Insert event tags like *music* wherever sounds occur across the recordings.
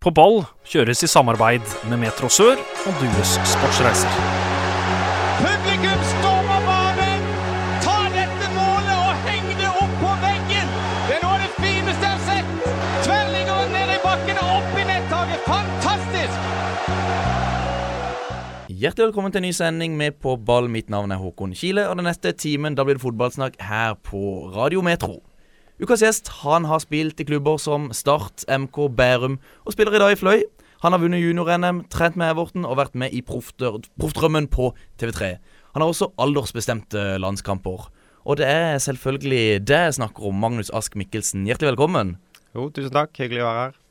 På ball kjøres i samarbeid med Metro Sør og Dues Sportsreiser. Publikum stormer banen! Ta dette målet og heng det opp på veggen! Det er noe av det fineste jeg har sett! Tverlinger ned i bakken og opp i nettaket. Fantastisk! Hjertelig velkommen til en ny sending med På ball. Mitt navn er Håkon Kile, og den neste timen da blir det fotballsnakk her på Radio Metro. Ukas gjest han har spilt i klubber som Start, MK, Bærum, og spiller i dag i Fløy. Han har vunnet junior-NM, trent med Everton og vært med i Proffdrømmen på TV3. Han har også aldersbestemte landskamper. Og det er selvfølgelig det jeg snakker om, Magnus Ask Mikkelsen. Hjertelig velkommen. Jo, tusen takk. Hyggelig å være her.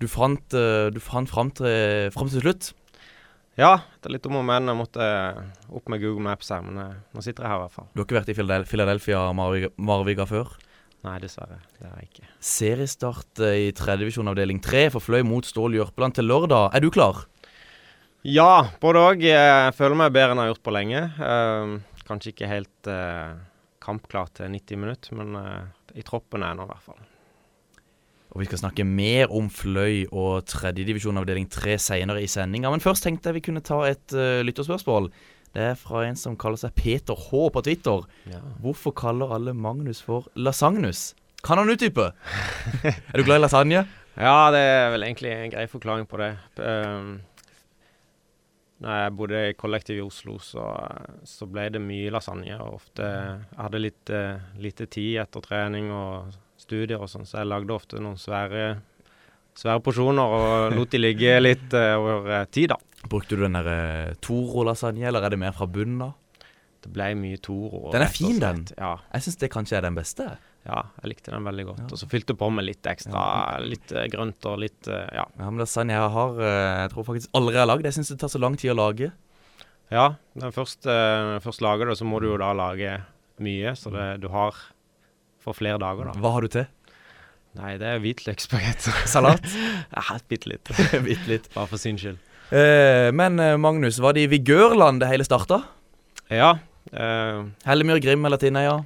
Du fant, eh, du fant fram, til, fram til slutt. Ja, det er litt om og men. Jeg måtte opp med Google Maps her, men eh, nå sitter jeg her i hvert fall. Du har ikke vært i Philadelphia Marviga, Marviga før? Nei, dessverre. Det har jeg ikke. Seriestart eh, i tredjevisjon avdeling tre for Fløy mot Stål Jørpeland til lørdag. Er du klar? Ja, både òg. Jeg føler meg bedre enn jeg har gjort på lenge. Uh, kanskje ikke helt uh, kampklar til 90 minutter, men uh, i troppen er jeg nå i hvert fall. Og Vi skal snakke mer om Fløy og tredjedivisjon avdeling tre senere i sendinga. Men først tenkte jeg vi kunne ta et uh, lytterspørsmål. Det er fra en som kaller seg Peter H på Twitter. Ja. Hvorfor kaller alle Magnus for Lasagnus? Kan han utdype? *laughs* er du glad i lasagne? ja, det er vel egentlig en grei forklaring på det. Um, når jeg bodde i kollektiv i Oslo, så, så ble det mye lasagne. Og ofte jeg hadde litt eh, lite tid etter trening og studier og sånn, så jeg lagde ofte noen svære, svære porsjoner og lot de ligge litt eh, over eh, tid, da. Brukte du den der uh, Toro-lasagne, eller er det mer fra bunnen av? Det ble mye Toro. Den er fin, den. Ja, Jeg syns det kanskje er den beste. ja, jeg likte den veldig godt. Ja. Og så fylte på med litt ekstra, litt eh, grønt og litt eh, Ja. Ja, men lasagne jeg har, jeg tror faktisk aldri jeg har lagd. Jeg syns det tar så lang tid å lage. ja når først, eh, først lager det, så må du jo da lage mye, så det, du har for flere dager, da. Hva har du til? Nei, det er hvitløksbagetter. Salat? *laughs* ja, bitte litt. *laughs* Bitte litt. Bare for syns skyld. Eh, men eh, Magnus, var det i Vigørland det hele starta? Ja. Eh, Hellemyr, Grim eller Tinneia?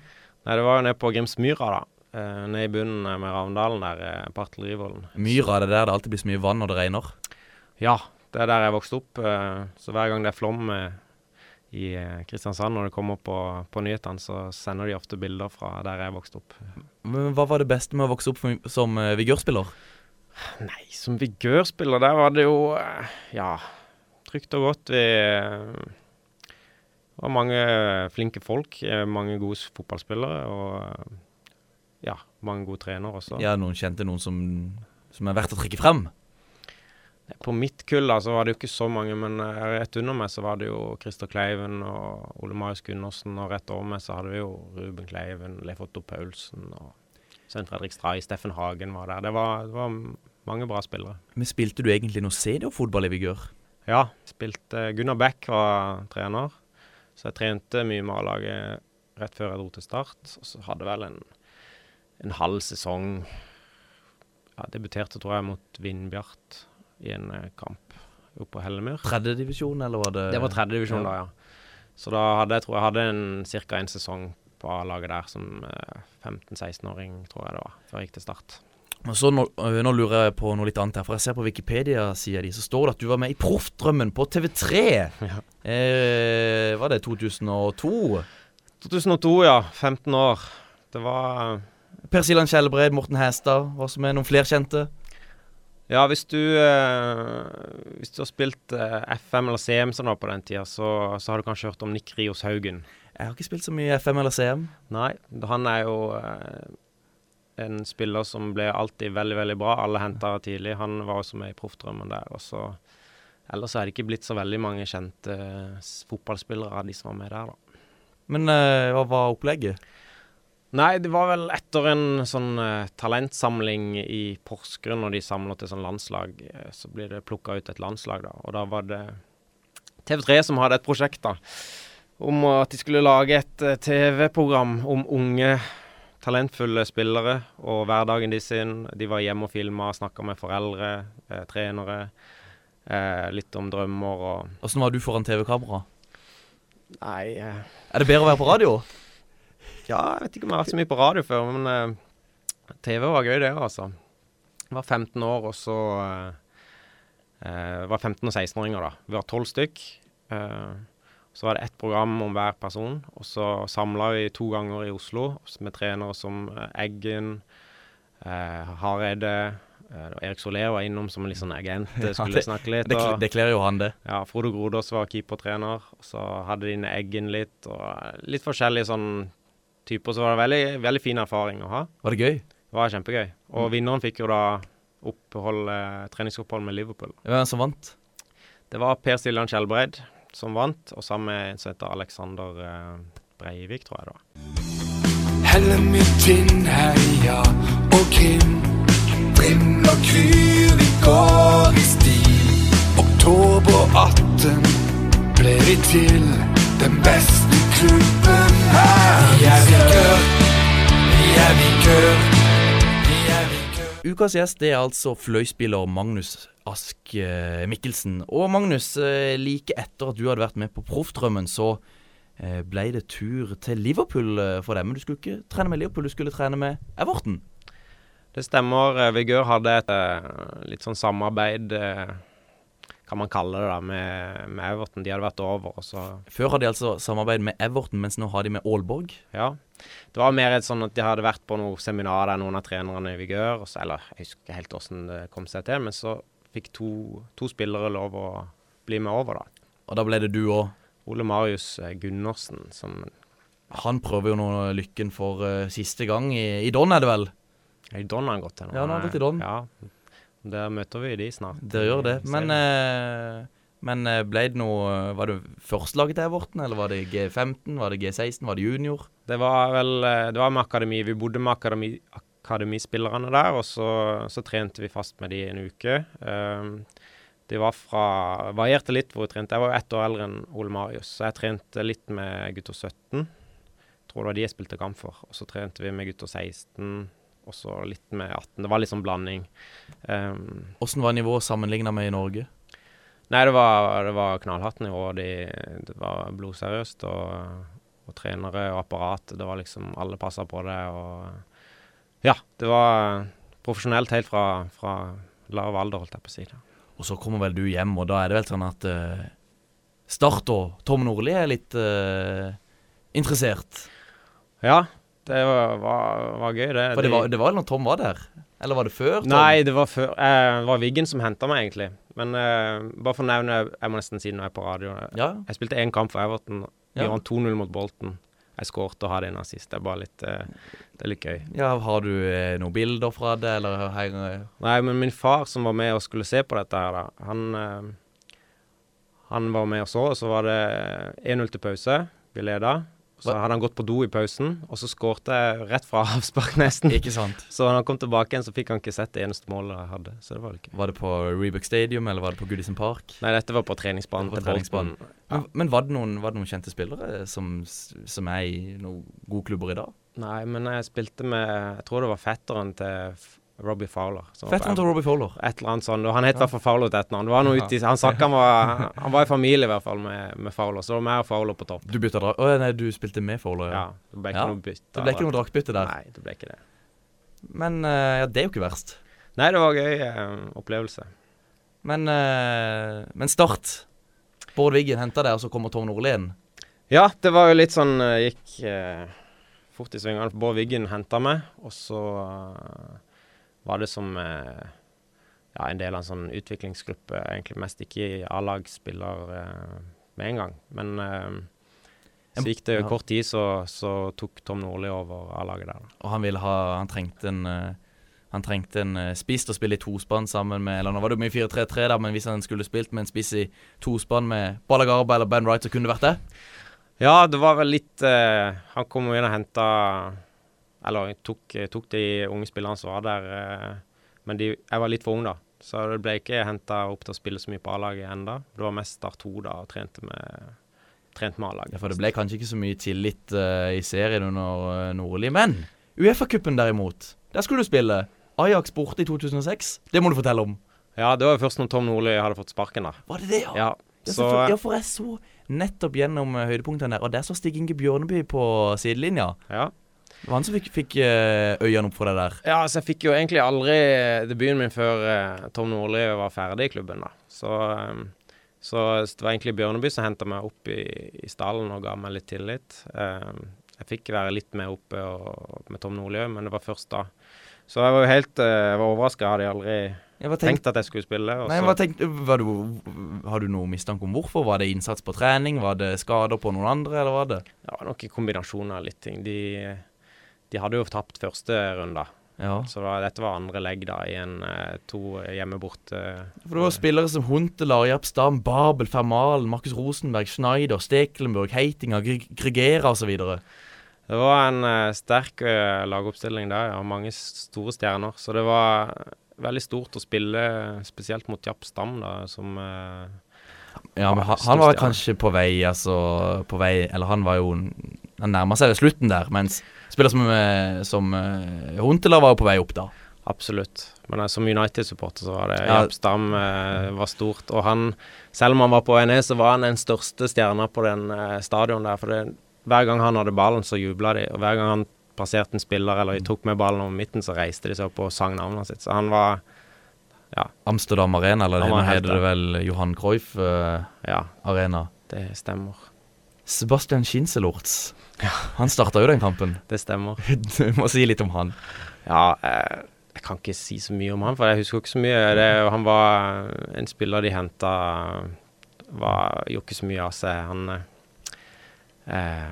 nei, det var jo nede på Grimsmyra, da. Nede i bunnen med Ravndalen der, Partel på Artillerivollen. Myra, det er der det alltid blir så mye vann når det regner. Ja, det er der jeg vokste opp. Så hver gang det er flom i Kristiansand, når det kommer på, på nyhetene, så sender de ofte bilder fra der jeg vokste opp. Men Hva var det beste med å vokse opp som, vigørspiller? Nei, som vigørspiller, der var det jo eh, Ja, trygt og godt. Vi eh, var mange flinke folk. eh, Mange gode fotballspillere. Og eh, ja, mange gode trenere også. Ja, noen kjente noen som, som er verdt å trekke frem? På mitt kull da, så var det jo ikke så mange, men eh, rett under meg så var det jo Christer Kleiven og Ole Marius Gundersen. Og rett over meg så hadde vi jo Ruben Kleiven, Leif Otto Paulsen og Svein Fredrik Stray. Steffen Hagen var der. Det var, det var mange bra spillere. Men Spilte du egentlig noe seniorfotball i vigør? Ja, spilte Gunnar Beck var trener, så jeg trente mye med A-laget rett før jeg dro til start. Og så hadde vel en, en halv sesong Ja, debuterte, tror jeg, mot Vindbjart i en eh, kamp oppe på Hellemyr. Tredjedivisjon, eller var det Det var tredjedivisjon ja. da, ja. Så da hadde jeg tror jeg hadde en, ca. en sesong på A-laget der som eh, 15-16-åring, tror jeg det var, før jeg gikk til start. Og så nå, øh, nå lurer jeg på noe litt annet her, for jeg ser på Wikipedia-sida di, så står det at du var med i Proffdrømmen på TV3. *laughs* Ja. Eh, var det 2002? 2002, ja. 15 år. Det var Per Silan Skjellbred, Morten Hæstad, var som er noen flere kjente. Ja, hvis du, eh, hvis du har spilt eh, FM eller CM var på den tida, så, så har du kanskje hørt om Nick Rios Haugen. Jeg har ikke spilt så mye FM eller CM. Nei, han er jo en spiller som ble alltid veldig, veldig bra. Alle henta tidlig. Han var også med i Proffdrømmen der. Og så Ellers er det ikke blitt så veldig mange kjente eh, fotballspillere av de som var med der, da. Men uh, hva var opplegget? Nei, det var vel etter en sånn uh, talentsamling i Porsgrunn, når de samler til sånn landslag, så blir det plukka ut et landslag, da. Og da var det TV3 som hadde et prosjekt, da. Om at de skulle lage et TV-program om unge, talentfulle spillere og hverdagen de sin. De var hjemme og filma, snakka med foreldre, eh, trenere. Eh, litt om drømmer og Åssen var du foran TV-kamera? Nei eh, Er det bedre å være på radio? Ja, jeg vet ikke om jeg har vært så mye på radio før, men eh, TV var gøy det, altså. Jeg var 15 år, og så eh, eh, var 15- og 16-åringer, da. Vi var tolv stykk. Eh, så var det ett program om hver person. Og så samla vi to ganger i Oslo med trenere som eh, Eggen, eh, Hareide eh, Erik Soler var innom som en litt sånn agent, eh, *laughs* Ja, skulle det- snakke litt. Det, og- kl- det kler jo han, det. ja, Frode Grodås var keepertrener. Så hadde de inne Eggen litt, og litt forskjellige sånn typer. Så var det veldig, veldig fin erfaring å ha. Var det gøy? Det var kjempegøy. Og vinneren fikk jo da opphold, eh, treningsopphold med Liverpool. Hvem som vant? Det var Per Siljan Skjelbreid som vant, og sammen med en som heter Alexander eh, Breivik, tror jeg det var. Helle mitt inn, heia og Kim. Brim og Kryr, vi går i stil. Oktober 18 ble vi til den beste klubben her. Vi er Vikør, vi er Vikør, vi er Vikør. Ukas gjest er altså fløyspiller Magnus Ask eh, Mikkelsen. Og Magnus, eh, like etter at du hadde vært med på Proffdrømmen, så eh, ble det tur til Liverpool for deg. Men du skulle ikke trene med Liverpool, du skulle trene med Everton. Det stemmer. Vigør hadde et litt sånn samarbeid, kan man kalle det, da, med, med Everton. De hadde vært over, og så Før hadde de altså samarbeid med Everton, mens nå har de med Aalborg. Ja. Det var mer et sånn at de hadde vært på noe seminar der noen av trenerne i Vigør, så, eller jeg husker ikke helt hvordan det kom seg til, men så fikk to, to spillere lov å bli med over, da. Og da ble det du òg. Ole Marius eh, Gundersen, som Han prøver jo nå lykken for uh, siste gang i, i Don, er det vel? I Don har han gått til nå. Ja, han har gått i Don. Ja. Der møter vi de snart. Det gjør det. Men, eh, men eh, ble det noe Var det førstelaget til Everton, eller var det G15? Var det G16? Var det junior? Det var vel Det var med akademi. Vi bodde med akademi, akademispillerne der, og så, så trente vi fast med de en uke. Um, de var fra Varierte litt hvor jeg trente. Jeg var jo ett år eldre enn Ole Marius, så jeg trente litt med gutter 17. Tror det var de jeg spilte kamp for. Og så trente vi med gutter 16, og så litt med 18. Det var litt sånn blanding. Um, Åssen var nivået sammenligna med i Norge? Nei, det var, det var knallhardt nivå. De, det var blodseriøst. Og, og trenere og apparat. Det var liksom Alle passa på det. Og ja, det var profesjonelt helt fra, fra lav alder, holdt jeg på å si. det. Og så kommer vel du hjem, og da er det vel sånn at uh, Start og Tom Nordli er litt uh, interessert. Ja, det var, var, var gøy, det. For det var, det var vel når Tom var der? Eller var det før? Tom? Nei, det var før eh, Det var Wiggen som henta meg, egentlig. Men eh, bare for å nevne Jeg må nesten si det når jeg er på radio. Ja, Jeg spilte én kamp for Everton. Vi Ja. vant 2-0 mot Bolton. Jeg skårte og hadde en assist. Det er bare litt eh, Det er litt gøy. ja Har du eh, noen bilder fra det, eller henger Nei, men min far som var med og skulle se på dette her, da, han, eh, han var med og så, og så var det 1-0 til pause. Vi leda. Så hadde han gått på do i pausen, og så skårte jeg rett fra *laughs* avspark, nesten. Ikke sant? Så når han kom tilbake igjen, så fikk han ikke sett det eneste målet jeg hadde. Så det var det ikke Var det på Reebok Stadium, eller var det på Goodison Park? Nei, dette var på treningsbanen Det var på treningsbanen. Ja. Men, men var, det noen, var det noen kjente spillere som, som er i noen gode klubber i dag? Nei, men jeg spilte med Jeg tror det var fetteren til Robbie Fowler. Fetteren til Robbie Fowler. Et eller annet sånt. og Han het i hvert fall Fowler til et navn. Han, Han han var Han var i familie i hvert fall med, med Fowler, så det var meg og Fowler på topp. Du bytta drakt? Å nei, du spilte med Fowler, Ja. ja. Det ble ikke Ja, noe bytte. Det ble ikke noe draktbytte der. Nei, det ble ikke det. Men uh, ja, det er jo ikke verst. Nei, det var en gøy uh, opplevelse. Men, uh, men Start. Bård Wiggen henta deg, og så kommer Tom Nordli inn. Ja, det var jo litt sånn Gikk fort i svingene. Bård Wiggen henta meg, og så var det som eh, ja, en del av en sånn utviklingsgruppe. Egentlig mest ikke i A-lagsspiller eh, med en gang. Men eh, så gikk det kort tid, så, så tok Tom Nordli over A-laget der. Og han ville ha Han trengte en han trengte en spiss til å spille i tospann sammen med Eller nå var det jo mye 4-3-3, da, men hvis han skulle spilt med en spiss i tospann med Balagarba eller Ben Wright, så kunne det vært det. Ja, det var vel litt uh, Han kom jo inn og henta Eller tok, tok de unge spillerne som var der. eh, men de, jeg var litt for ung, da. Så det ble ikke henta opp til å spille så mye på A-laget enda. Det var mest Start 2 da, og trente med, trent med A-laget. Ja, For det ble kanskje ikke så mye tillit uh, i serien under uh, Nordli. Men Uefa-cupen derimot, der skulle du spille. Ajax borte i 2006. Det må du fortelle om. Ja, det var først når Tom Nordli hadde fått sparken, da. Var det det, ja? Ja, Ja, så for, ja, for jeg så nettopp gjennom uh, høydepunktene der, og der så Stig Inge Bjørneby på sidelinja. Ja. Det var han som fikk, fikk eh, øynene opp for deg der. Ja, altså jeg fikk jo egentlig aldri debuten min før eh, Tom Nordli var ferdig i klubben, da. Så, eh, så det var egentlig Bjørneby som henta meg opp i, i stallen og ga meg litt tillit. Eh, jeg fikk være litt mer oppe og, med Tom Nordli òg, men det var først da. Så jeg var jo helt eh, jeg overraska. Hadde aldri Jeg var tenkt, tenkt at jeg skulle spille. Nei, hva var du, har du noe mistanke om hvorfor? Var det innsats på trening? Var det skader på noen andre, eller var det? det var kombinasjoner av litt ting. De, de hadde jo tapt første runde, Ja. så da, dette var andre legg da i en eh, to hjemme borte. For det var spillere som Huntelar, Larjap Stam, Babel, Fermalen, Markus Rosenberg, Schneider, Stekelenburg, Heitinga, Gregera osv. Det var en uh, sterk uh, lagoppstilling der, ja. Mange store stjerner. Så det var veldig stort å spille, spesielt mot Japp Stam, da, som uh, Ja, men han, han var kanskje på vei, altså På vei Eller han var jo Han nærma seg slutten der, mens spillere som, eh, som eh, Huntela var jo på vei opp da. Absolutt. Men eh, som United-supporter så var det Ja. Stam eh, var stort. Og han, selv om han var på vei ned, så var han den største stjerna på den eh, stadion der. For det, hver gang han hadde ballen, så jubla de. Og hver gang han passerte en spiller eller tok med ballen over midten, så reiste de seg opp og sang navnet sitt. Så han var ja. Amsterdam Arena, eller nå heter det vel Johan Cruyff eh, Ja, Arena. det stemmer. Sebastian Schinselortz. Han starta jo den kampen. Det stemmer. *laughs* Du må si litt om han. Ja, eh, jeg kan ikke si så mye om han, for jeg husker ikke så mye. Det, han var en spiller de henta var, Gjorde ikke så mye av seg. Han eh,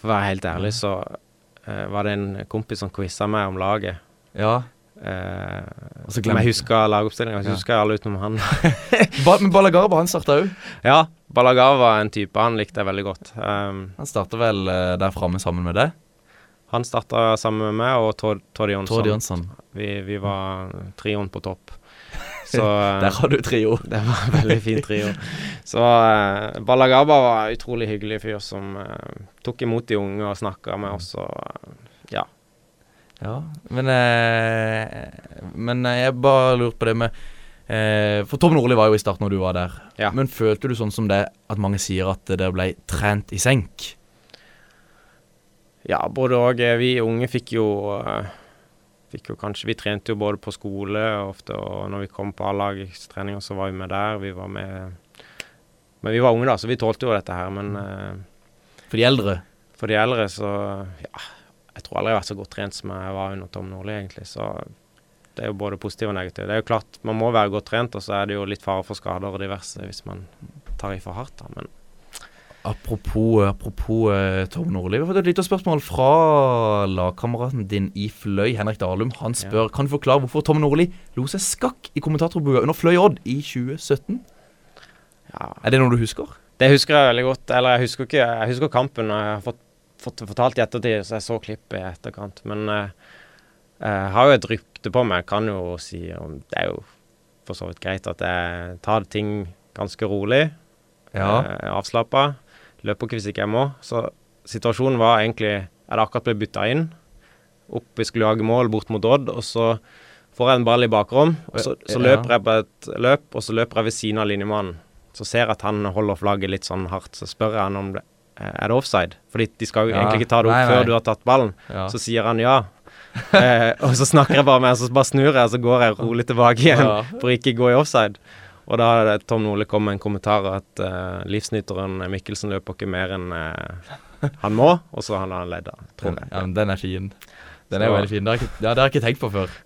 For å være helt ærlig, så eh, var det en kompis som quiza meg om laget. Ja. Eh, Og så glemte jeg husker lagoppstillinga, Jeg Ja. husker jeg alle utenom han. *laughs* ba Men Balagarba, han starta òg. ja, Balagar var en type han likte jeg veldig godt. Um, Han starta vel uh, der framme sammen med deg. han starta sammen med meg og Tord Tord Jonsson. Vi, vi var trioen på topp. *laughs* Så eh, Der har du trio. *laughs* Det var en veldig fin trio. Så uh, Balagaba var en utrolig hyggelig fyr som uh, tok imot de unge og snakka med oss. Og, eh, ja. Ja, men eh, Men eh, jeg bare lurte på det med eh, For Tom Nordli var jo i start når du var der. Ja. Men følte du sånn som det at mange sier at dere ble trent i senk? ja, både og. Vi unge fikk jo eh, Fikk jo kanskje Vi trente jo både på skole ofte, og når vi kom på A-lagstreninger, så var vi med der. Vi var med Men vi var unge, da, så vi tålte jo dette her. Men eh, For de eldre? for de eldre, så Ja. Jeg tror aldri jeg har vært så godt trent som jeg var under Tom Nordli, egentlig. Så det er jo både positivt og negativt. Det er jo klart, man må være godt trent, og så er det jo litt fare for skader og diverse hvis man tar i for hardt, da. Men Apropos, apropos eh, Tom Nordli. Vi har fått et lite spørsmål fra lagkameraten din i Fløy, Henrik Dalum. Han spør kan du forklare hvorfor Tom Nordli lo seg skakk i kommentatorbua under Fløy Odd i 2017. ja, Er det noe du husker? Det husker jeg veldig godt. Eller jeg husker ikke Jeg husker kampen, og jeg har fått, fått fortalt i ettertid, så jeg så klippet i etterkant. Men eh, jeg har jo et rykte på meg, kan jo si om Det er jo for så vidt greit at jeg tar ting ganske rolig. Ja. Eh, Avslappa. Løper ikke hvis ikke jeg må. Så situasjonen var egentlig Jeg hadde akkurat blitt bytta inn. Opp, vi skulle jage mål bort mot Odd, og så får jeg en ball i bakrom. Og så, så løper jeg på et løp, og så løper jeg ved siden av linjemannen. Så ser jeg at han holder flagget litt sånn hardt, så spør jeg han om det eh, er det offside. Fordi de skal jo Ja. egentlig ikke ta det opp Nei, nei. før du har tatt ballen. Ja. Så sier han ja. *laughs* eh, og så snakker jeg bare med henne, så bare snur jeg, og så går jeg rolig tilbake igjen Ja. for ikke gå i offside. Og da hadde Tom Nole kommet med en kommentar at uh, livsnyteren Mikkelsen løper ikke mer enn eh, han må, og så hadde han ledd av, tror jeg. ja, men den er fin. Den er jo veldig fin. Det har ikke, ja, det har jeg ikke tenkt på før.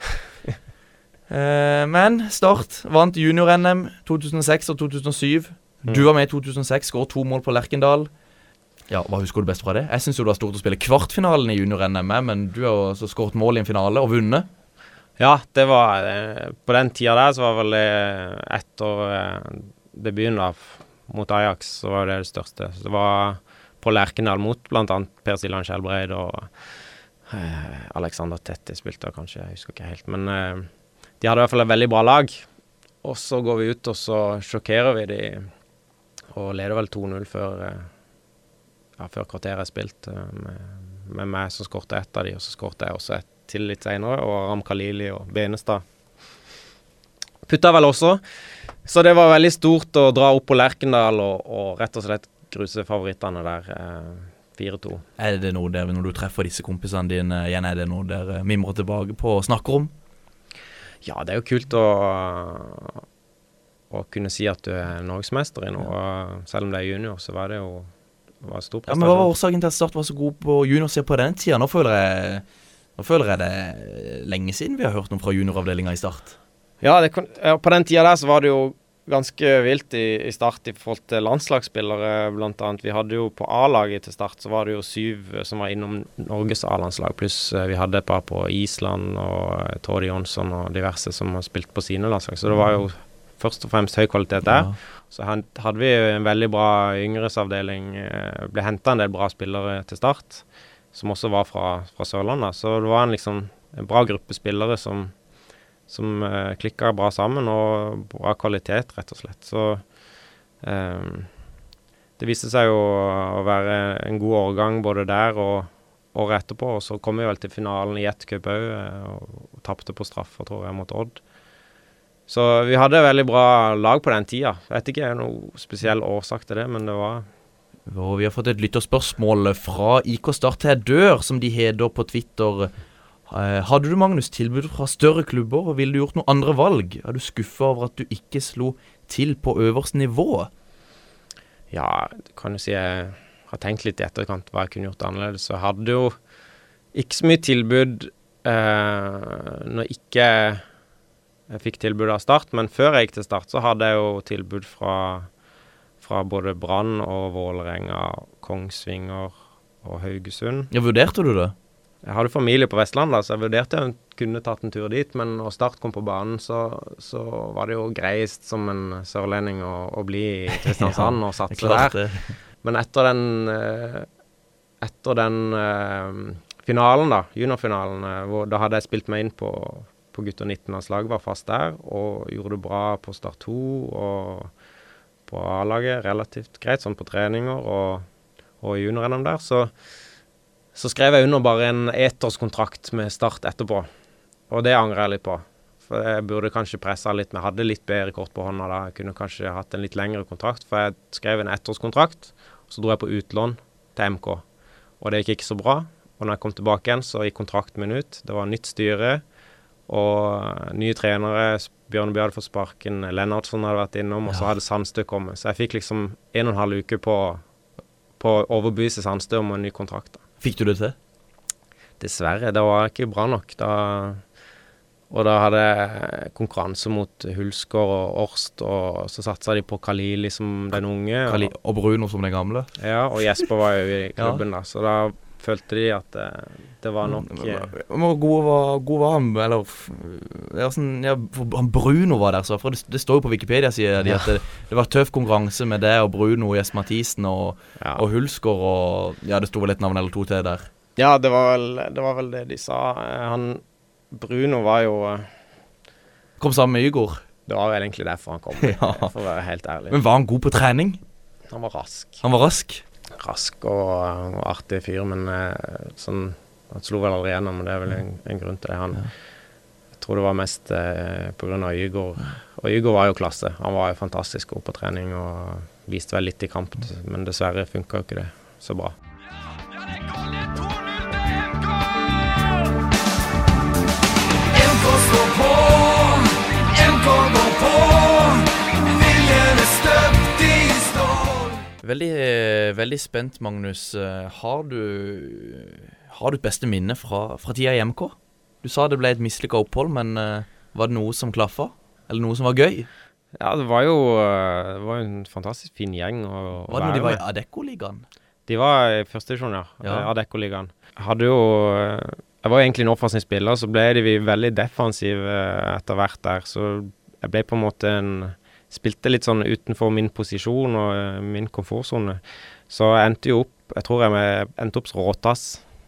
Eh, men Start vant junior-NM 2006 og 2007. Du var med i 2006, skåret to mål på Lerkendal. Ja, Hva husker du best fra det? Jeg syns det var stort å spille kvartfinalen i junior-NM, men du har også skåret mål i en finale og vunnet. Ja, det var eh, På den tida der så var vel det etter eh, debuten da, mot Ajax, så var det det største. Så det var på Lerkendal mot bl.a. Per Siljan Skjelbreid og eh, Alexander Tetti spilte kanskje, jeg husker ikke helt. Men eh, de hadde i hvert fall et veldig bra lag. Og så går vi ut og så sjokkerer vi de og leder vel 2-0 før eh, ja, før kvarteret er spilt, eh, med, med meg som skårte ett av de, og så skårte jeg også ett til litt senere, og Ram Khalili og Benestad putta vel også. Så det var veldig stort å dra opp på Lerkendal og, og rett og slett gruse favorittene der. Eh, 4-2. Er det noe der når du treffer disse kompisene dine igjen, er det noe dere mimrer tilbake på og snakker om? Ja, det er jo kult å, å kunne si at du er norgesmester i noe. Selv om det er junior, så var det jo var en stor Ja, men Hva var årsaken til at Start var så god på juniorsida på denne tida? Nå føler jeg Nå føler jeg det er lenge siden vi har hørt noe fra junioravdelinga i Start. Ja, det på den tida der så var det jo ganske vilt i, i Start i forhold til landslagsspillere, blant annet. Vi hadde jo på A-laget til Start så var det jo syv som var innom Norges A-landslag, pluss eh, vi hadde et par på Island og Tordi Tord Jonsson og diverse som har spilt på sine landslag. Så det var jo først og fremst høy kvalitet der. Så hadde vi en veldig bra yngresavdeling. eh, Ble henta en del bra spillere til start, som også var fra, fra Sørlandet. Så det var en liksom en bra gruppe spillere som, som uh, klikka bra sammen, og bra kvalitet, rett og slett. Så um, det viste seg jo å være en god årgang både der og året etterpå. Og så kom vi vel til finalen i ett cup òg, og, og tapte på straffer, tror jeg, mot Odd. Så vi hadde veldig bra lag på den tida. Jeg vet ikke noe spesiell årsak til det, men det var Og vi har fått et lytterspørsmål fra IK Start til jeg dør, som de heter på Twitter. Eh, Hadde du, Magnus, tilbud fra større klubber, og ville du gjort noen andre valg? Er du skuffa over at du ikke slo til på øverste nivå? Ja, du kan jo si jeg har tenkt litt i etterkant hva jeg kunne gjort annerledes. Så jeg hadde jo ikke så mye tilbud eh, når ikke jeg fikk tilbud av Start, men før jeg gikk til Start, så hadde jeg jo tilbud fra, fra både Brann og Vålerenga, Kongsvinger og Haugesund. Ja, Vurderte du det? Jeg hadde familie på Vestlandet, så jeg vurderte jeg kunne tatt en tur dit. Men når Start kom på banen, så, så var det jo greiest som en sørlending å, å bli i *laughs* Kristiansand og er satse der. Men etter den eh, Etter den eh, finalen, da, juniorfinalen, eh, da hadde jeg spilt meg inn på, på gutter 19-landslaget, var fast der, og gjorde det bra på Start 2 og på A-laget. Relativt greit sånn på treninger og, og junior-NM der. Så, så skrev jeg under bare en ettårskontrakt med Start etterpå. Og det angrer jeg litt på. For jeg burde kanskje pressa litt, men jeg hadde litt bedre kort på hånda da. Jeg kunne kanskje hatt en litt lengre kontrakt, for jeg skrev en ettårskontrakt. Så dro jeg på utlån til MK, og det gikk ikke så bra. Og når jeg kom tilbake igjen, så gikk kontrakten min ut. Det var nytt styre og nye trenere. Bjørneby hadde fått sparken, Lennartsen hadde vært innom, og så hadde Sandstø kommet. Så jeg fikk liksom en og en halv uke på, på å overbevise Sandstø om en ny kontrakt. da. Fikk du det til? Dessverre, det var ikke bra nok. Da, og da hadde jeg konkurranse mot Hulsker og Årst, og så satsa de på Kalili som den unge. Kali og Bruno som den gamle? Ja, og Jesper var jo i klubben da, så da følte de at det, det var nok eh, Hvor god var, god var han? Eller ja, sånn, ja, for han Bruno var der, så. For det, det står jo på Wikipedia sier de at det, det var tøff konkurranse med det og Bruno og Jesper Mathisen og, ja. og Hulsker og Ja, det sto vel et navn eller to til der. ja, det var, vel, det var vel det de sa. Eh, Han Bruno var jo eh, Kom sammen med Ygor. Det var vel egentlig derfor han kom, *laughs* Ja. for å være helt ærlig. Men var han god på trening? Han var rask. Han var rask? Rask og, og artig fyr, men eh, sånn Han slo vel aldri gjennom, og det er vel en, en grunn til det. Han Jeg tror det var mest eh, pga. Ygor. Og Ygor var jo klasse. Han var jo fantastisk god på trening og viste vel litt i kamp, men dessverre funka jo ikke det så bra. Ja, det går litt Veldig, veldig spent, Magnus. Eh, Har du Har du et beste minne fra, fra tida i MK? Du sa det ble et mislykka opphold, men eh, var det noe som klaffa? Eller noe som var gøy? Ja, det var jo eh, det var en fantastisk fin gjeng å, å Var det når de var i Adeccoligaen? De var i førstedivisjon, ja. Ja. Adeccoligaen. Hadde jo Jeg var jo egentlig en offensiv spiller, så ble de veldig defensive etter hvert der. Så jeg ble på en måte en Spilte litt sånn utenfor min posisjon og eh, min komfortsone. Så jeg endte jo opp Jeg tror jeg med, endte opp som råtass.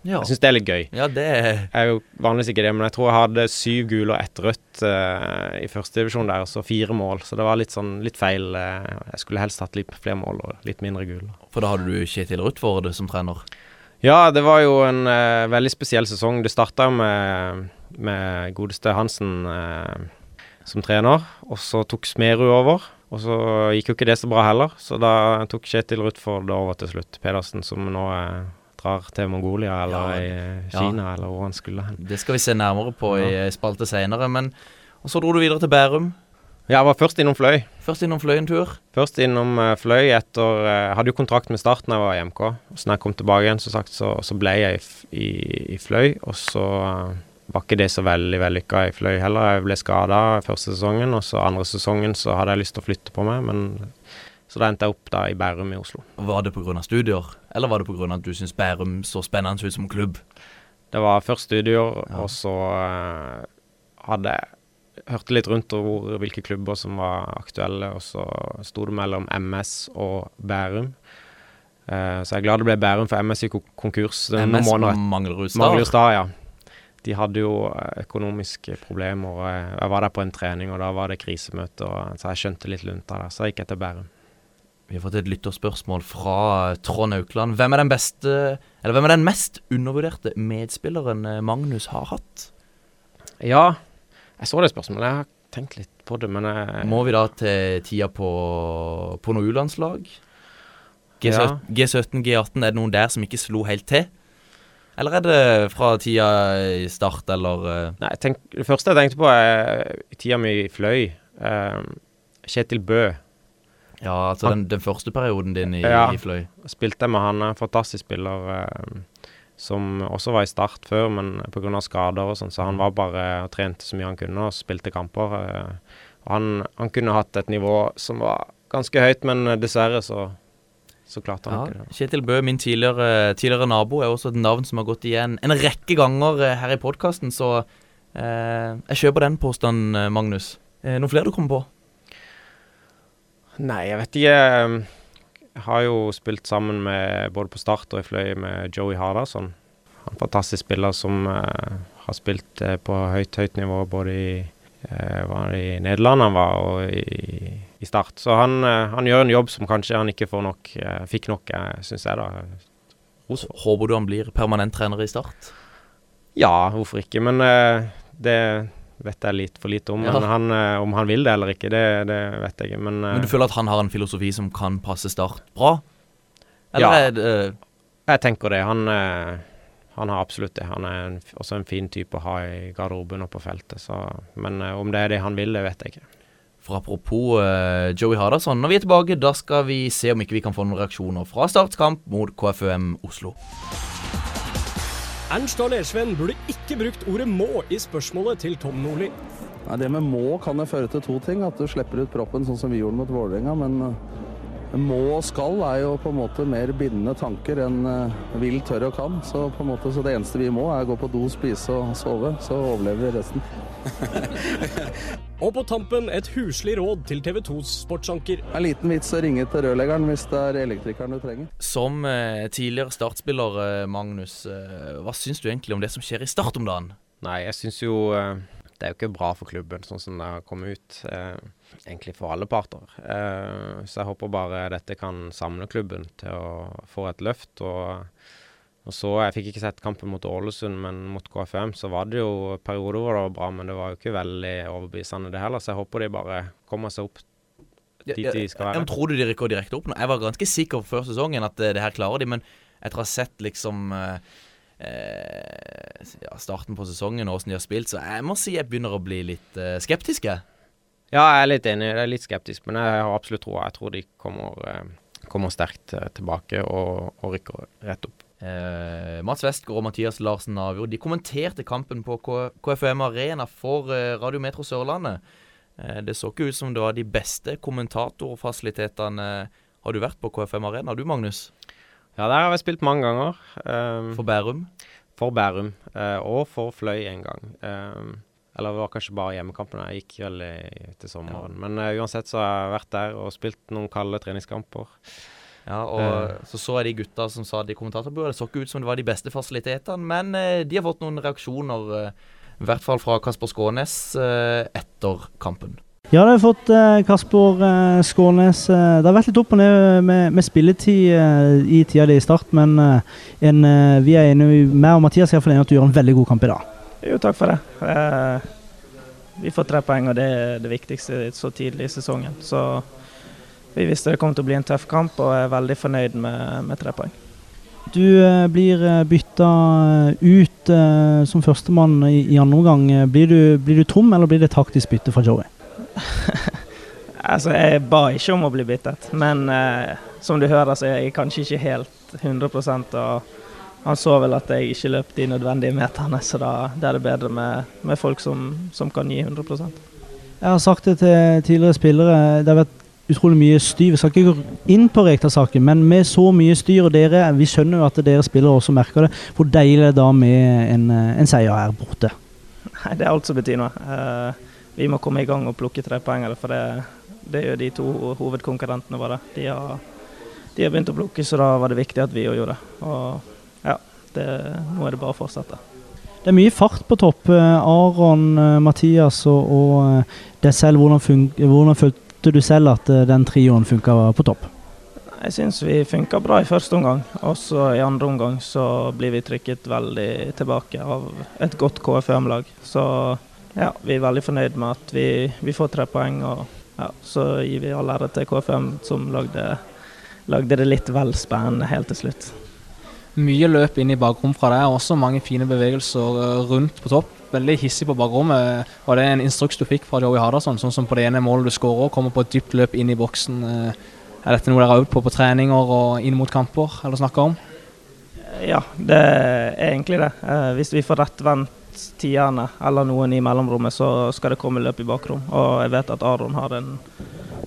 Ja. Jeg syns det er litt gøy. ja, det Jeg er jo vanligvis ikke det, men jeg tror jeg hadde syv gule og ett rødt uh, i førstedivisjon der, og så fire mål. Så det var litt sånn litt feil. Eh, jeg skulle helst hatt litt flere mål og litt mindre gule. For da hadde du Kjetil Rutford som trener. Ja, det var jo en uh, veldig spesiell sesong. Det starta med, med godeste Hansen eh, som trener, og så tok Smerud over. Og så gikk jo ikke det så bra heller, så da tok Kjetil Ruthford over til slutt. Pedersen som nå er drar til Mongolia eller Ja, i Kina Kina, eller hvor han skulle hen. Det skal vi se nærmere på i ei spalte seinere. Men og så dro du videre til Bærum. Ja, jeg var først innom Fløy. Først innom Fløy en tur. Først innom uh, Fløy etter Jeg Jeg hadde jo kontrakt med Start da jeg var i MK. Så når jeg kom tilbake igjen, så, sagt, så, så ble jeg i, i, i Fløy. Og så eh, var ikke det så veldig vellykka i Fløy heller. Jeg ble skada første sesongen, og så andre sesongen så hadde jeg lyst til å flytte på meg, men så da endte jeg opp da i Bærum i Oslo. Var det pga. studier, eller var det pga. at du syns Bærum så spennende ut som klubb? Det var først studier, Ja. og så eh, hadde jeg hørte litt rundt over hvilke klubber som var aktuelle, og så sto det mellom MS og Bærum. Eh, så jeg er glad det ble Bærum, for MS gikk konkurs eh, noen MS Manglerud Star. Manglerud Star, ja. De hadde jo eh, økonomiske problemer. og Jeg, var der på en trening, og da var det krisemøte, og, så jeg skjønte litt lunta der. Så jeg gikk jeg til Bærum. Vi har fått et lytterspørsmål fra Trond Aukland. Hvem er den beste, eller hvem er den mest undervurderte medspilleren eh, Magnus har hatt? Ja, jeg så det spørsmålet. Jeg har tenkt litt på det, men jeg, Må vi da til tida på, på noe U-landslag? G17, Ja. G17, G18, er det noen der som ikke slo helt til? Eller er det fra tida i start, eller eh, Nei, tenk, det første jeg tenkte på er tida mi i Fløy. eh, Kjetil Bø. Ja, altså den, den første perioden din i, Ja. i Fløy. Spilte med han, fantastisk spiller eh, som også var i Start før, men pga. skader og sånn, så han var bare og trente så mye han kunne og spilte kamper. eh, og han, han kunne hatt et nivå som var ganske høyt, men dessverre så, så klarte han Ja, ikke det. Kjetil Bø, min tidligere, tidligere nabo, er også et navn som har gått igjen en rekke ganger eh, her i podkasten, så eh, jeg kjøper den påstanden, eh, Magnus. Eh, noen flere du kommer på? Nei, jeg vet ikke. eh, Jeg har jo spilt sammen med både på Start og i Fløy med Joey Hardasson. Han fantastisk spiller som eh, har spilt eh, på høyt, høyt nivå både i eh, var i Nederland han var, og i, i Start. Så han, eh, han gjør en jobb som kanskje han ikke får nok, eh, fikk nok, uh, syns jeg, da. Ros. Håper du han blir permanent trener i Start? Ja, hvorfor ikke? Men eh, det vet jeg litt for lite om. Ja. Men han, eh, om han vil det eller ikke, det, det vet jeg ikke. Men, eh, Men du føler at han har en filosofi som kan passe Start bra? Eller Ja. det eh, Jeg tenker det. Han, eh, han har absolutt det. Han er en, også en fin type å ha i garderoben og på feltet. Så, men eh, om det er det han vil, det vet jeg ikke. For apropos uh, Joey Hardasson, når vi er tilbake, da skal vi se om ikke vi kan få noen reaksjoner fra startskamp mot KFUM Oslo. Ernst og Lersven burde ikke brukt ordet 'må' i spørsmålet til Tom Nordli. Nei, Det med må kan det føre til to ting. At du slipper ut proppen sånn som vi gjorde mot Vålerenga. Men eh, må og skal er jo på en måte mer bindende tanker enn eh, vil, tør og kan. Så på en måte, så det eneste vi må er å gå på do, spise og sove. Så overlever vi resten. *laughs* Og på tampen et huslig råd til TV 2s sportsanker. En liten vits å ringe til rørleggeren hvis det er elektrikeren du trenger. Som eh, tidligere startspiller, eh, Magnus, eh, hva syns du egentlig om det som skjer i Start om dagen? Nei, jeg syns jo eh, det er jo ikke bra for klubben, sånn som det har kommet ut. Eh, egentlig for alle parter. Eh, så jeg håper bare dette kan samle klubben til å få et løft. Og, og så, Jeg fikk ikke sett kampen mot Ålesund, men mot KFM så var det jo perioder hvor det var bra, men det var jo ikke veldig overbevisende det heller. Så jeg håper de bare kommer seg opp dit de skal være. Jeg Tror du de rykker direkte opp nå? Jeg var ganske sikker før sesongen at det, det her klarer de, men etter å ha sett liksom eh, eh, ja, starten på sesongen og åssen de har spilt, så jeg må si jeg begynner å bli litt eh, skeptisk. Ja, jeg er litt enig. Jeg er litt skeptisk, men jeg har absolutt troa. Jeg tror de kommer, eh, kommer sterkt eh, tilbake og, og rykker rett opp. Eh, Mats Westgård og Mathias Larsen Navjord De kommenterte kampen på K KFM Arena for eh, Radio Metro Sørlandet. Eh, det så ikke ut som det var de beste kommentatorfasilitetene. Har du vært på KFM Arena, du Magnus? Ja, der har jeg spilt mange ganger. Um, For Bærum? for Bærum, eh, og for Fløy en gang. Um, eller det var kanskje bare hjemmekampene. Jeg gikk vel i, til sommeren. Men uh, uansett så har jeg vært der og spilt noen kalde treningskamper. Ja, og Så så jeg de gutta som sa det i kommentatorbordet. Det så ikke ut som det var de beste fasilitetene, men eh, de har fått noen reaksjoner, eh, i hvert fall fra Kasper Skånes, eh, etter kampen. Ja, det har vi fått Kasper Skånes Det har vært litt opp og ned med, med spilletid i tida di i start, men en, vi er enige, meg og Mathias er enige at du gjør en veldig god kamp i dag. Jo, takk for det. Vi får tre poeng, og det er det viktigste så tidlig i sesongen. Så vi visste det kom til å bli en tøff kamp, og er veldig fornøyd med, med tre poeng. Du eh, blir eh, bytta ut eh, som førstemann i, i andre omgang. Blir du, blir du tom, eller blir det taktisk bytte fra Joey? *laughs* altså, jeg ba ikke om å bli byttet, men eh, som du hører, så er jeg kanskje ikke helt 100% og han så vel at jeg ikke løp de nødvendige meterne, så da, det er det bedre med, med folk som, som, kan gi 100% Jeg har sagt det til tidligere spillere. Det har vært utrolig mye styr. Vi skal ikke gå inn på Rekdal-saken, men med så mye styr, og dere, vi skjønner jo at dere spillere også merker det, hvor deilig er det da med en, en seier her borte? Nei, Det er alt som betyr noe. Uh, vi må komme i gang og plukke tre poeng, for det, det jo de to hovedkonkurrentene våre. De har, de har, begynt å plukke, så da var det viktig at vi òg gjorde det. Og ja, det, nå er det bare å fortsette. Det er mye fart på topp. Eh, Aron, eh, Mathias og, og deg selv, hvordan, hvordan følte du selv at eh, den trioen funka på topp? Jeg syns vi funka bra i første omgang. Også i andre omgang så blir vi trykket veldig tilbake av et godt KFUM-lag. Så ja, vi er veldig fornøyd med at vi, vi får tre poeng. Og ja, så gir vi all ære til KFUM som lagde, lagde det litt vel spennende helt til slutt. Mye løp inn i bakrom fra deg, også mange fine bevegelser eh, rundt på topp veldig hissig på bakrommet. Var det en instruks du fikk fra Joey Hardasson, sånn som på det ene målet du skårer, kommer på et dypt løp inn i boksen? Eh, er dette noe dere har øvd på på treninger og inn mot kamper, eller snakker om? Ja, det er egentlig det. Eh, hvis vi får rettvendt tierne eller noen i mellomrommet, så skal det komme løp i bakrom. Og jeg vet at Aron har en,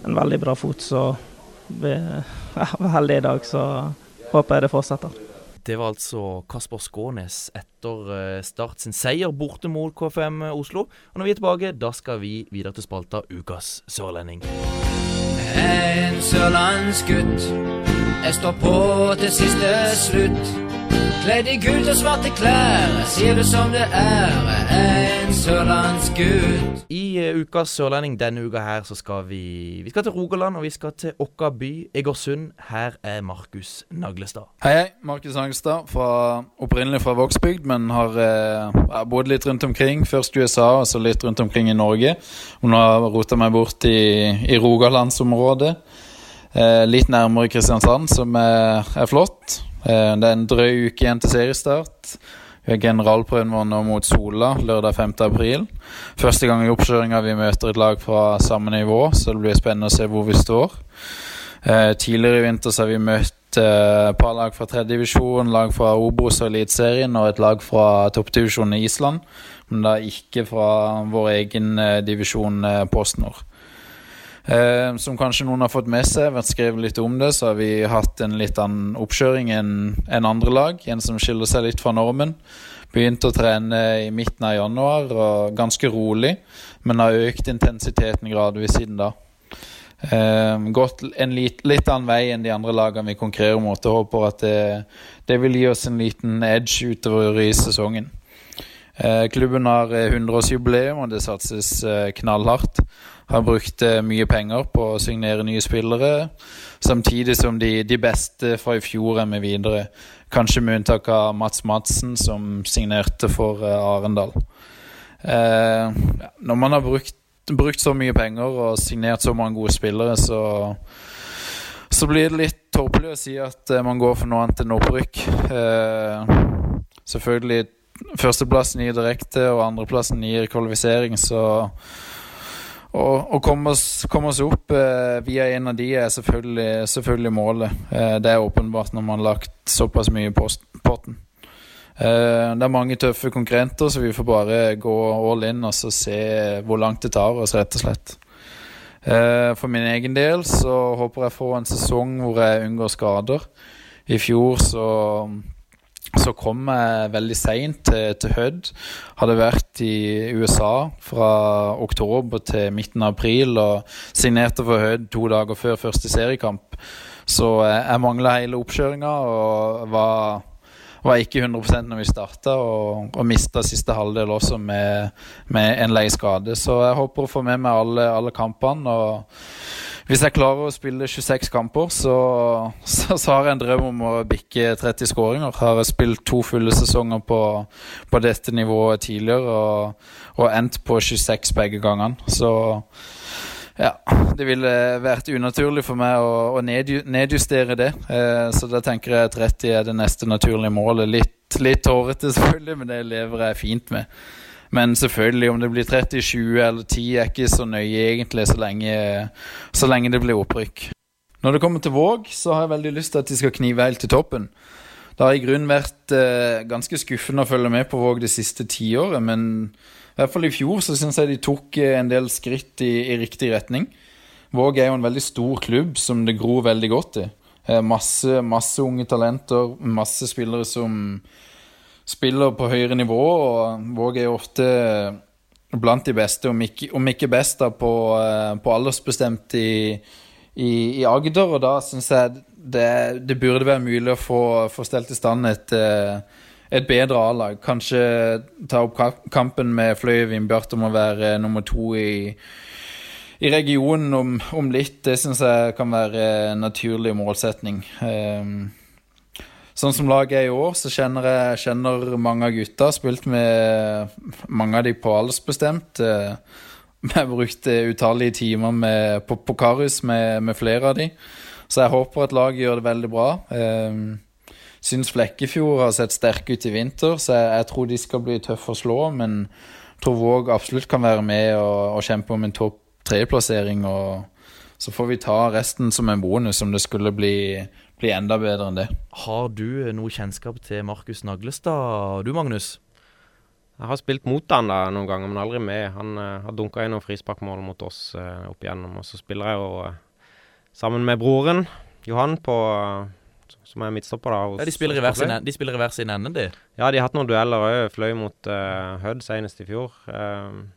en veldig bra fot, så vi *laughs* er heldige i dag, så håper jeg det fortsetter. Det var altså Kasper Skånes etter eh, Start sin seier borte mot KFM Oslo. Og når vi er tilbake, da skal vi videre til spalta Ukas sørlending. En sørlandsgutt, jeg står på til siste slutt. Kledd i gult og svarte klær, sier du som det er, en sørlandsgutt. I uh, ukas Sørlending denne uka her så skal vi Vi skal til Rogaland, og vi skal til Okka by, Egersund. Her er Markus Naglestad. Hei, hei. Markus Naglestad. Fra, opprinnelig fra Vågsbygd, men har uh, bodd litt rundt omkring. Først i USA, og så litt rundt omkring i Norge. Og nå har jeg rota meg bort i, i Rogalandsområdet. Eh, litt nærmere Kristiansand, som er, er flott. Eh, det er en drøy uke igjen til seriestart. Vi har generalprøven vår nå mot Sola lørdag 5. april. Første gang i oppkjøringa vi møter et lag fra samme nivå, så det blir spennende å se hvor vi står. Eh, tidligere i vinter har vi møtt eh, et par lag fra tredjedivisjon, lag fra Obos og Eliteserien og et lag fra toppdivisjonen i Island, men da ikke fra vår egen divisjon PostNord. Eh, som kanskje noen har fått med seg, vært skrevet litt om det, så har vi hatt en litt annen oppkjøring enn en andre lag. En som skiller seg litt fra normen. Begynte å trene i midten av januar, og ganske rolig, men har økt intensiteten gradvis siden da. Eh, gått en litt, litt annen vei enn de andre lagene vi konkurrerer mot. og håper at det, det vil gi oss en liten edge utover i sesongen. Eh, klubben har 100-årsjubileum, eh, og det satses eh, knallhardt har brukt eh, mye penger på å signere nye spillere, samtidig som de, de beste fra i fjor er med videre. Kanskje med unntak av Mats Madsen, som signerte for Arendal. Når man har brukt, brukt, så mye penger og signert så mange gode spillere, så, så blir det litt tåpelig å si at man går for noe annet enn opprykk. selvfølgelig Førsteplassen gir direkte, og andreplassen gir kvalifisering, så å komme oss, oss, opp eh, via en av de er selvfølgelig, selvfølgelig målet. Eh, det er åpenbart når man har lagt såpass mye i potten. Eh, det er mange tøffe konkurrenter, så vi får bare gå all in og se hvor langt det tar oss, rett og slett. Eh, for min egen del så håper jeg får en sesong hvor jeg unngår skader. I fjor så så kom jeg veldig seint til, til Hødd. Hadde vært i USA fra oktober til midten av april og signerte for Hødd to dager før første seriekamp. Så jeg mangla hele oppkjøringa og var, var, ikke 100% når vi starta, og, og mista siste halvdel også med, med en lei skade. Så jeg håper å få med meg alle, alle kampene. og hvis jeg klarer å spille 26 kamper, så, så, så, har jeg en drøm om å bikke 30 skåringer. Har jeg spilt to fulle sesonger på, på dette nivået tidligere og, og, endt på 26 begge gangene. Så ja, det ville vært unaturlig for meg å, å nedjustere det. Eh, så da tenker jeg at 30 er det neste naturlige målet. Litt, litt tårete selvfølgelig, men det lever jeg fint med. Men selvfølgelig, om det blir 30, 20 eller 10 er ikke så nøye egentlig, så lenge, så lenge det blir opprykk. Når det kommer til Våg, så har jeg veldig lyst til at de skal knive helt til toppen. Det har i grunnen vært eh, ganske skuffende å følge med på Våg det siste tiåret, men i hvert fall i fjor så syns jeg de tok eh, en del skritt i, i, riktig retning. Våg er jo en veldig stor klubb som det gror veldig godt i. Eh, masse, masse unge talenter, masse spillere som spiller på høyere nivå, og Våg er ofte blant de beste, om ikke, om ikke best, da, på, eh, på aldersbestemt i, i, i, Agder. Og da syns jeg det, det, burde være mulig å få, få stelt i stand et, eh, et bedre A-lag. Kanskje ta opp kampen med Fløy Vindbjart om å være nummer to i, i regionen om, om litt. Det syns jeg kan være en naturlig målsetning. Um, Sånn som laget er i år, så kjenner jeg kjenner mange av gutta. Spilt med mange av de på aldersbestemt. Eh, vi har brukt utallige timer med, på, på Karus med, med, flere av de. Så jeg håper at laget gjør det veldig bra. Eh, syns Flekkefjord har sett sterke ut i vinter, så jeg, jeg tror de skal bli tøffe å slå. Men tror Våg absolutt kan være med og, og kjempe om en topp tre-plassering. Så får vi ta resten som en bonus om det skulle bli bli enda bedre enn det. Har du noe kjennskap til Markus Naglestad, du Magnus? Jeg har spilt mot han da noen ganger, men aldri med. Han uh, har dunka inn noen frisparkmål mot oss uh, opp igjennom. Og så spiller jeg jo uh, sammen med broren Johan på som er midtstopper. da. Ja, de spiller i hver sin, de spiller i hver sin ende, de? Ja, de har hatt noen dueller òg. Fløy mot Hødd senest i fjor. Uh,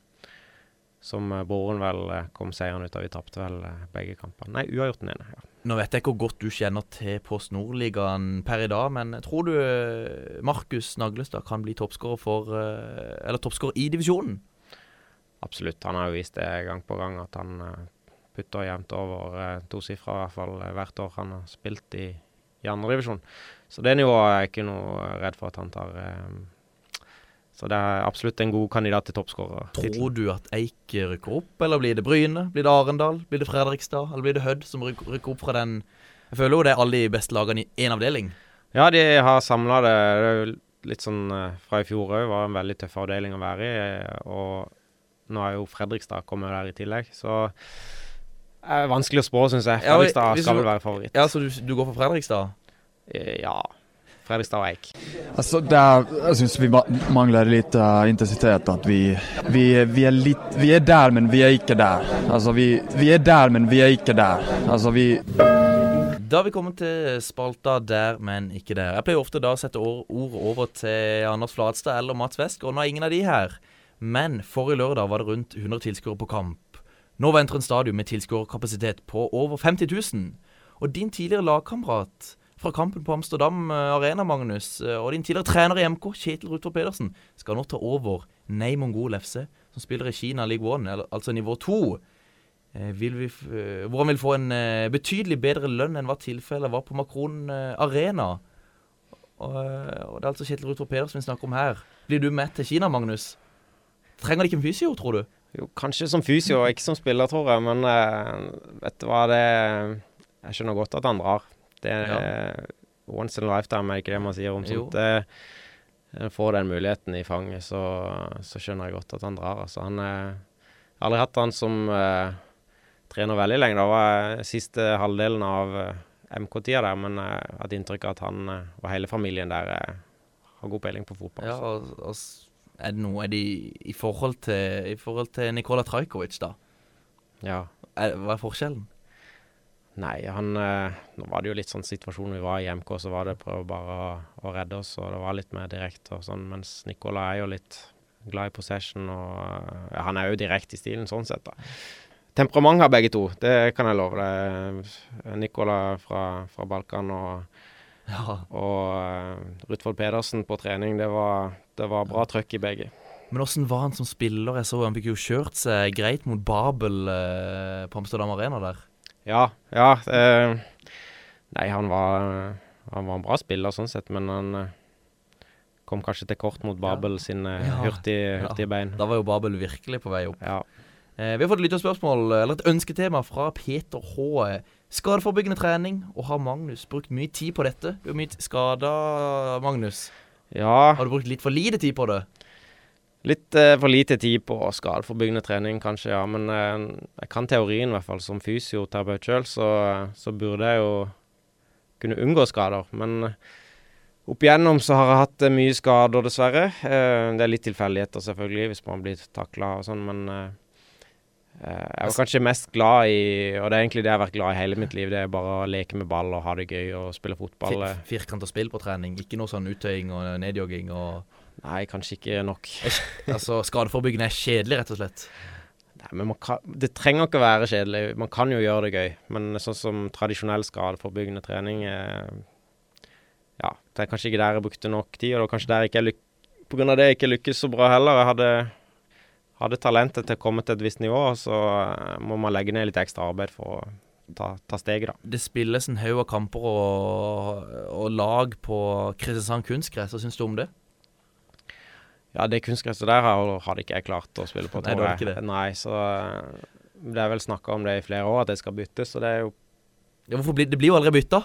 som eh, broren vel eh, kom seieren ut av. Vi tapte vel eh, begge kampene. Nei, uavgjort den ene. ja. Nå vet jeg hvor godt du kjenner til Post Nord-ligaen per i dag, men tror du Markus Naglestad kan bli toppskårer for Eller toppskårer i divisjonen? Absolutt. Han har jo vist det gang på gang at han putter jevnt over tosifra i hvert år han har spilt i, i andredivisjon. Så det nivået er jeg ikke noe redd for at han tar så det er absolutt en god kandidat til toppskårer. Tror du at Eik rykker opp, eller blir det Bryne? Blir det Arendal? Blir det Fredrikstad? Eller blir det Hødd som rykker, opp fra den Jeg føler jo det er alle de beste lagene i én avdeling. Ja, de har samla det. Det er jo litt sånn eh, fra i fjor òg, var en veldig tøff avdeling å være i. Og nå er jo Fredrikstad kommet der i tillegg, så det er vanskelig å spå, syns jeg. Fredrikstad ja, skal vel være favoritt. Ja, Så du, du går for Fredrikstad? Eh, ja. Fredrikstad og Eik? Altså, der, jeg syns vi mangler litt uh, intensitet. At vi, vi, vi, er litt, vi, er der, men vi er ikke der. Altså, vi, er der, men vi er ikke der. Altså, vi da har vi kommet til spalta Der, men ikke der. Jeg pleier ofte da å sette ord, ord over til Anders Flatstad eller Mats Westgård. Nå er ingen av de her. Men forrige lørdag var det rundt 100 tilskuere på kamp. Nå venter en stadion med tilskuerkapasitet på over 50 000. Og din tidligere lagkamerat fra kampen på Amsterdam eh, Arena, Magnus. Eh, og din tidligere trener i MK, Kjetil Ruthvold Pedersen, skal nå ta over Nei Mongol FC, som spiller i Kina League One, altså nivå 2. Eh, vil vi, hvor han vil få en betydelig bedre lønn enn hva tilfellet var på Makron Arena. Og, og, det er altså Kjetil Ruthvold Pedersen vi snakker om her. Blir du med til Kina, Magnus? Trenger de ikke en fysio, tror du? Jo, kanskje som fysio, ikke som spiller, tror jeg. Men vet du hva, det Jeg skjønner godt at han drar. Det er ja. once in a lifetime, er ikke det man sier om sånt. Det, får den muligheten i fanget, så, så, skjønner jeg godt at han drar. Altså, han Jeg har aldri hatt han som uh, trener veldig lenge. Det var siste halvdelen av uh, MK-tida der, men jeg uh, hadde inntrykk av at han uh, og hele familien der har god peiling på fotball. Ja, og, og er det noe er de, i, forhold til, i forhold til Nikola Trajkovic, da? Ja. Er, hva er forskjellen? Nei, han eh, Nå var det jo litt sånn situasjonen vi var i MK, så var det prøve bare å, å, redde oss, og det var litt mer direkte og sånn. Mens Nicola er jo litt glad i possession, og ja, han er jo direkte i stilen sånn sett, da. Temperament har begge to, det kan jeg love deg. Nicola fra, fra Balkan og, ja. og uh, Rutvold Pedersen på trening, det var, det var bra trøkk i begge. Men åssen var han som spiller? Jeg så Han fikk jo kjørt seg greit mot Babel uh, på Amsterdam Arena der. Ja, ja. Eh, nei, han var, han var en bra spiller sånn sett, men han eh, kom kanskje til kort mot Babel sine Ja. hurtige, hurtige Ja, bein. Da var jo Babel virkelig på vei opp. Ja. Eh, vi har fått et lytterspørsmål, eller et ønsketema fra Peter H. Skadeforebyggende trening, og har Magnus brukt mye tid på dette? Du har mye skada, Magnus. Ja. Har du brukt litt for lite tid på det? Litt eh, for lite tid på skadeforebyggende trening, kanskje, ja. Men eh, jeg kan teorien, i hvert fall. Som fysioterapeut sjøl, så, så burde jeg jo kunne unngå skader. Men eh, opp igjennom så har jeg hatt eh, mye skader, dessverre. Eh, det er litt tilfeldigheter, selvfølgelig, hvis man blir takla og sånn, men jeg var kanskje mest glad i, og det er egentlig det jeg har vært glad i hele mitt liv, det er bare å leke med ball og ha det gøy og spille fotball. Fir firkanta spill på trening, ikke noe sånn uttøying og nedjogging og Nei, kanskje ikke nok. altså, skadeforebyggende er kjedelig, rett og slett. Nei, men man kan, Det trenger ikke å være kjedelig. Man kan jo gjøre det gøy. Men sånn som tradisjonell skadeforebyggende trening eh, Ja, det er kanskje ikke der jeg brukte nok tid, og det var kanskje der jeg ikke lyk på grunn av det jeg ikke lykkes så bra heller. Jeg hadde, hadde talentet til å komme til et visst nivå, og så eh, må man legge ned litt ekstra arbeid for å ta, ta steget, da. Det spilles en haug av kamper og, og lag på Kristiansand kunstgress. Hva syns du om det? Ja, det kunstgresset der har- hadde ikke jeg klart å spille på, Nei, tror du hadde jeg. det. Nei, så eh, det er vel snakka om det i flere år, at det skal byttes, og det er jo Ja, hvorfor blir, det blir jo aldri bytta.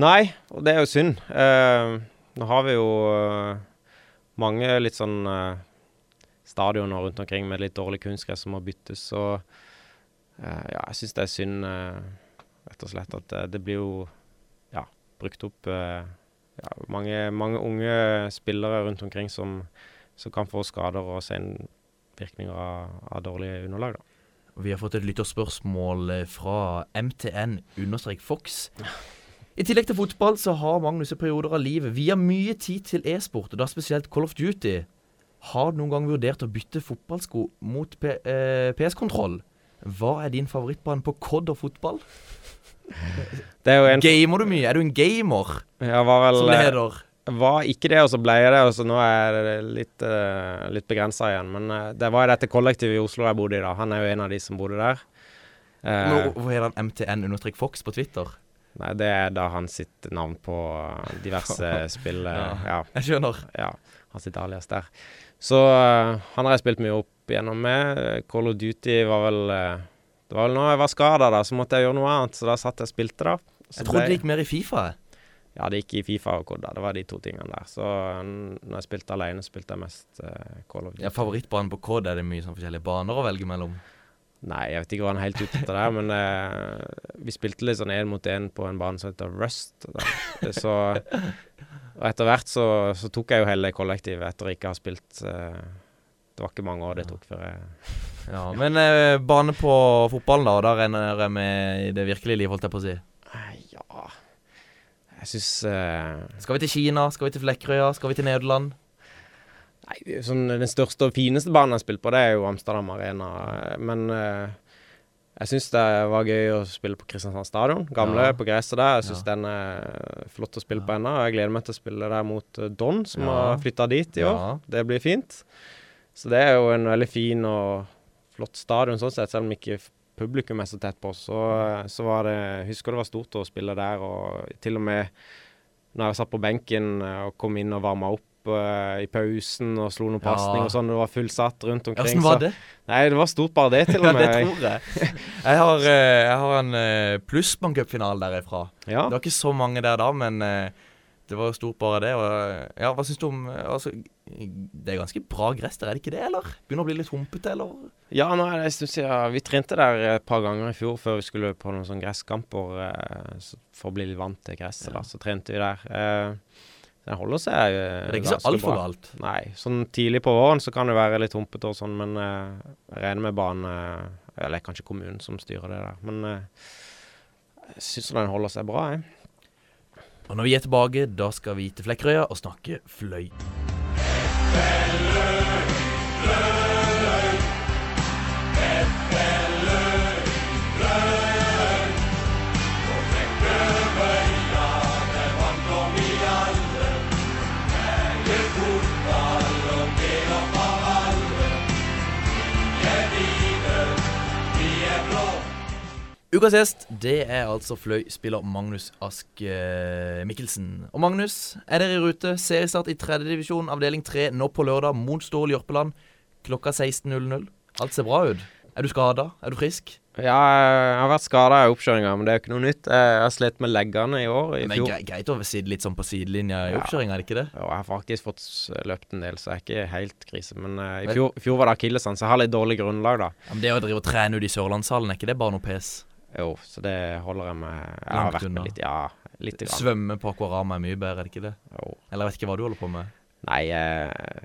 Nei, og det er jo synd. Eh, nå har vi jo eh, mange litt sånn eh, stadioner rundt omkring med litt dårlig kunstgress som må byttes, så eh, ja, jeg syns det er synd, eh, rett og slett, at det blir jo ja, brukt opp ja, mange, mange unge spillere rundt omkring som, som kan få skader og senvirkninger av, av dårlige underlag, da. Vi har fått et lytterspørsmål eh, fra MTN-Fox. I tillegg til fotball så har Magnus i perioder av livet via mye tid til e-sport, og da spesielt Call of Duty. Har du noen gang vurdert å bytte fotballsko mot eh, PS-kontroll? Hva er din favorittbane på COD og fotball? Det er jo en Gamer du mye? Er du en gamer? Jeg var vel Som det heter. Var ikke det, og så ble jeg det, og så nå er det litt, uh, litt begrensa igjen. Men uh, det var dette kollektivet i Oslo jeg bodde i da. Han er jo en av de som bodde der. Uh, Nå, er heter han MTN-Fox på Twitter? Nei, det er da han sitt navn på diverse *laughs* spill. Ja, ja. jeg skjønner. Ja, han sitt alias der. Så uh, han har jeg spilt mye opp igjennom med. Call of Duty var vel uh, Det var vel nå jeg var skada, da, så måtte jeg gjøre noe annet. Så da satt jeg og spilte, da. Så Jeg trodde det gikk mer i Fifa. Ja, det gikk i Fifa og Kodda. Det var de to tingene der. Så når jeg spilte alene, spilte jeg mest uh, Call of Duty. Ja, Favorittbanen på COD er det mye sånn forskjellige baner å velge mellom. Nei, jeg vet ikke hva han helt ute etter der, men uh, vi spilte litt sånn én mot én på en bane som heter Rust. Så, og etter hvert så, så tok jeg jo hele kollektivet etter å ikke ha spilt uh, Det var ikke mange år det tok før jeg Ja, Men bane på fotballen, da? Og da renner jeg med i det virkelige liv, holdt jeg på å si. Ja Jeg syns eh, Skal vi til Kina? Skal vi til Flekkerøya? Skal vi til Nederland? Nei, sånn, Den største og fineste banen jeg har spilt på, det er jo Amsterdam Arena. Men uh, jeg syns det var gøy å spille på Kristiansand stadion. Gamle Ja. på gresset der. Jeg syns Ja. den er flott å spille på ennå. Jeg gleder meg til å spille der mot eh, Don, som Ja. har flytta dit i år. Ja. Det blir fint. Så det er jo en veldig fin og flott stadion sånn sett, selv om ikke publikum er så tett på. Så, så var det husker det var stort å spille der, og til og med når jeg satt på benken eh, og kom inn og varma opp eh, i pausen og slo noen Ja. pasning og sånn, det var fullsatt rundt omkring. Åssen var så- det? Nei, det var stort bare det, til *laughs* og med. det tror jeg. *laughs* Jeg har, eh, jeg har en plussbankcupfinale derifra. Ja. Det var ikke så mange der da, men det var stort bare det. Og, ja, hva syns du om altså, Det er ganske bra gress der, er det ikke det, eller? Begynner å bli litt humpete, eller? Ja, nå er det en stund siden Vi trente der et par ganger i fjor før vi skulle på noen sånne gresskamper eh, for å bli litt vant til gresset. da, Så trente vi der. Eh, den holder seg eh, Det er ikke så altfor bra. galt. Nei. Sånn tidlig på våren så kan det være litt humpete og sånn, men eh, jeg regner med banen eh, Eller kanskje kommunen som styrer det der. Men eh, jeg syns den holder seg bra, jeg. Og når vi er tilbake, da skal vi til Flekkerøya og snakke fløy. Bella. Ukas gjest det er altså Fløy-spiller Magnus Ask eh, Mikkelsen. Og Magnus, er dere i rute? Seriestart i tredjedivisjon avdeling 3 nå på lørdag mot Stål Jørpeland klokka 16.00. Alt ser bra ut. Er du skada? Er du frisk? Ja, jeg har vært skada i oppkjøringa, men det er jo ikke noe nytt. Jeg har slitt med leggene i år. I men fjor. greit å sitte litt sånn på sidelinja i oppkjøringa, er det ikke det? Ja, jeg har faktisk fått løpt en del, så jeg er ikke helt krise. Men uh, i fjor, fjor, var det akillesen, så jeg har litt dårlig grunnlag, da. Ja, men det å drive og trene ute i Sørlandshallen, er ikke det bare noe pes? Jo, så det holder jeg med. Jeg har Langt vært unna. med litt, ja. Litt grann. Svømme på Aquarama er mye bedre, er det ikke det? Jo. Eller jeg vet ikke hva du holder på med. Nei, jeg,